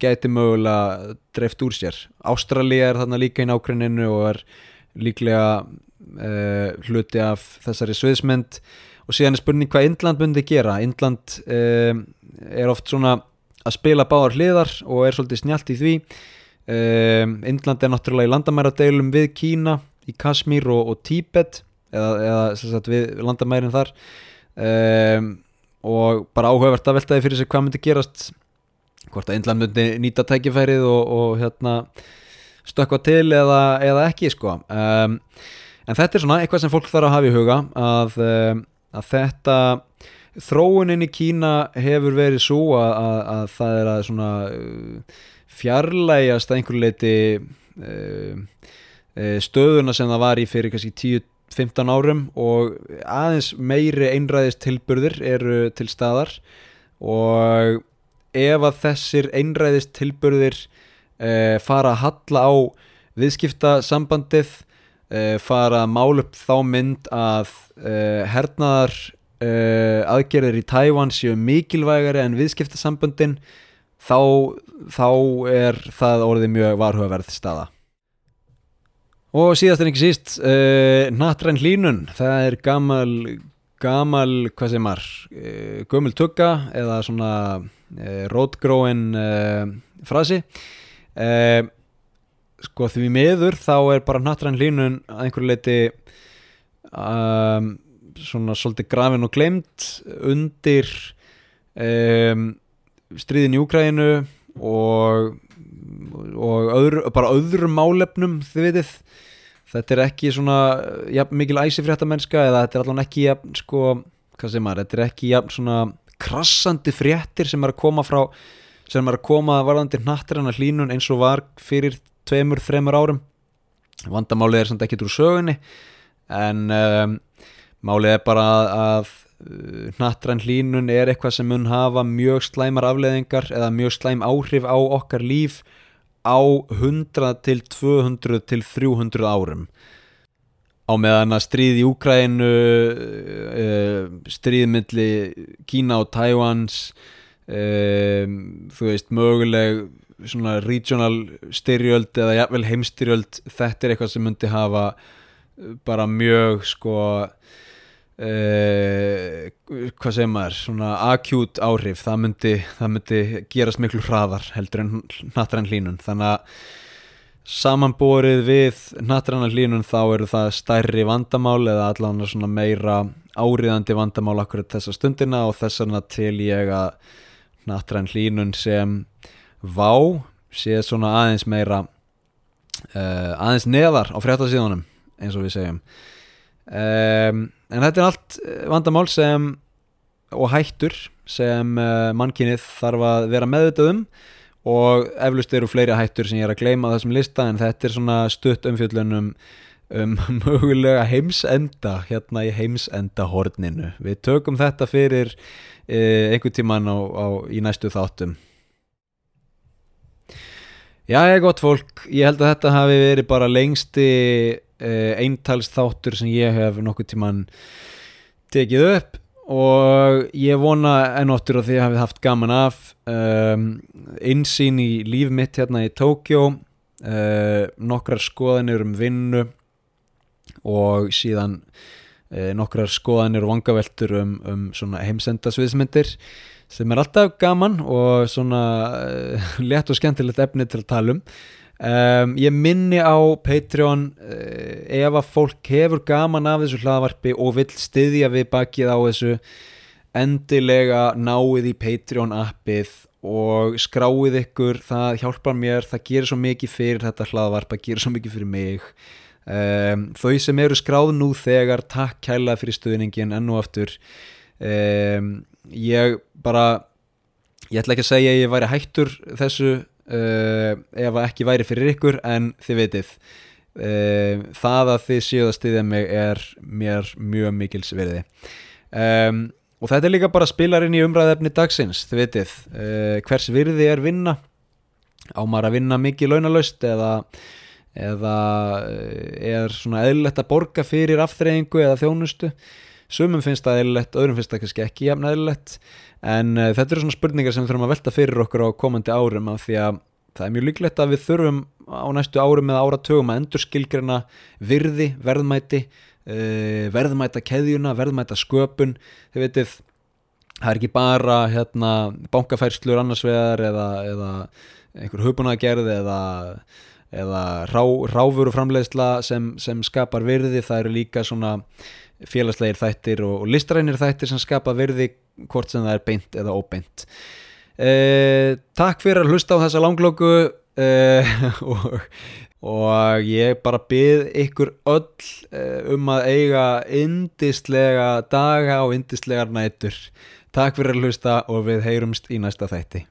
gæti mögulega dreift úr sér. Ástralja er þarna líka í nákvæminu og er líklega uh, hluti af þessari sviðsmynd. Og síðan er spurning hvað Indland myndi gera. Indland uh, er oft svona að spila báðar hliðar og er svolítið snjált í því. Uh, Indland er náttúrulega í landamæradeilum við Kína í Kasmír og, og Tíbet eða, eða sagt, við landamærin þar. Og bara áhugavert að veltaði fyrir sig hvað myndi gerast hvort að Indland myndi nýta tækifærið og, og hérna stökka til eða, eða ekki sko. Um, en þetta er svona eitthvað sem fólk þarf að hafa í huga að, eh, að þetta þróunin í Kína hefur verið svo að, að, að það er að svona eh, fjarlægast að einhverju leiti uh, stöðuna sem það var í fyrir kannski 10-15 árum og aðeins meiri einræðist tilburðir eru til staðar. Og ef að þessir einræðist tilburðir uh, fara að halla á viðskipta sambandið uh, fara að mála upp þá mynd að uh, hernaðar uh, aðgerðir í Tævan séu mikilvægari en viðskiptasamböndin þá, þá er það orðið mjög varhugaverð staða. Og síðast en ekki síst nattræn hlínun það er gamal gamal, hvað sem er gömul tugga eða svona rótgróin frasi. Eða sko því miður þá er bara nattræn hlínun að einhverju leiti um, svona svolítið grafin og glemt undir um, stríðin í Úkræðinu og, og öðru, bara öðrum málefnum þið vitið. Þetta er ekki svona ja, mikil æsifréttamennska eða þetta er allavega ekki ja, sko, hvað segir maður, þetta er ekki ja, svona krassandi fréttir sem er að koma frá sem er að koma varðandi nattræna hlínun eins og var fyrir tveimur, þreimur árum. Vandamálið er samt ekki úr sögunni en um, málið er bara að, uh, nattræn hlínun er eitthvað sem mun hafa mjög slæmar afleðingar eða mjög slæm áhrif á okkar líf á 100 til 200 til 300 árum. Á meðan að stríð í Úkrænu uh, stríðmyndli Kína og Tævans um, þú veist möguleg svona regional styrjöld eða jafnvel heimstyrjöld þetta er eitthvað sem myndi hafa uh, bara mjög sko uh, hvað segir maður svona acute áhrif. Það myndi, það myndi gerast miklu hraðar heldur en nattrann hlínun þannig að samanborið við nattrann hlínun þá eru það stærri vandamál eða allavega svona meira áriðandi vandamál akkurat þessa stundina og þess vegna til ég að nattrann hlínun sem Vá sé svona aðeins meira uh, aðeins neðar á fréttasíðunum eins og við segjum. Um, en þetta er allt vandamál sem og hættur sem uh, mannkynnið þarf að vera meðvitað um og eflust eru fleiri hættur sem ég er að gleyma á þessum lista en þetta er svona stutt umfjöllunum um mögulega heimsenda hérna í heimsenda horninu við tökum þetta fyrir uh, einhver tíman á, á, í næstu þáttum Já, ég er gott fólk, ég held að þetta hafi verið bara lengsti uh, eintals þáttur sem ég hef nokkuð tíman tekið upp. Og ég vona ennáttur að þið hafið haft gaman af um, insýn í líf mitt hérna í Tókjó uh, nokkrar skoðanir um vinnu og síðan uh, nokkrar skoðanir og vangaveltur um, um svona heimsenda sviðsmyndir sem er alltaf gaman og svona uh, létt og skemmtilegt efni til að tala um. Um, ég minni á Patreon uh, ef að fólk hefur gaman af þessu hlaðvarpi og vill styðja við bakið á þessu endilega náið í Patreon appið og skráið ykkur, það hjálpar mér það gerir svo mikið fyrir þetta hlaðvarp það gerir svo mikið fyrir mig. Um, þau sem eru skráð nú þegar takk kæla fyrir stuðningin enn og aftur. Um, ég bara ég ætla ekki að segja að ég væri hættur þessu uh, ef ekki væri fyrir ykkur en þið vitið. Uh, það að þið séu að styðja mig er mér mjög mikils veriði um, og þetta er líka bara spilarinn í umræðefni dagsins þið vitið, uh, hvers virði er vinna? Á maður að vinna mikið launalaust eða eða er svona eðlilegt að borga fyrir afþreyingu eða þjónustu sumum finnst það eðlilegt, öðrum finnst það kannski ekki jafn eðlilegt. En uh, þetta eru svona spurningar sem við þurfum að velta fyrir okkur á komandi árum af því að það er mjög líklegt að við þurfum á næstu árum eða áratugum að endur skilgrina virði, verðmæti uh, verðmæta keðjuna, verðmæta sköpun. Þið veitir það er ekki bara hérna, bankafærslur annars vegar eða, eða einhver hugbúnagerð eða, eða rá, ráfuru framleiðsla sem, sem skapar virði. Það eru líka svona félagslegir þættir og, og listrænir þættir sem skapa virði hvort sem það er beint eða óbeint. Eh, Takk fyrir að hlusta á þessa langlóku eh, og, og ég bara bið ykkur öll eh, um að eiga indislega daga og indislegar nætur. Takk fyrir að hlusta og við heyrumst í næsta þætti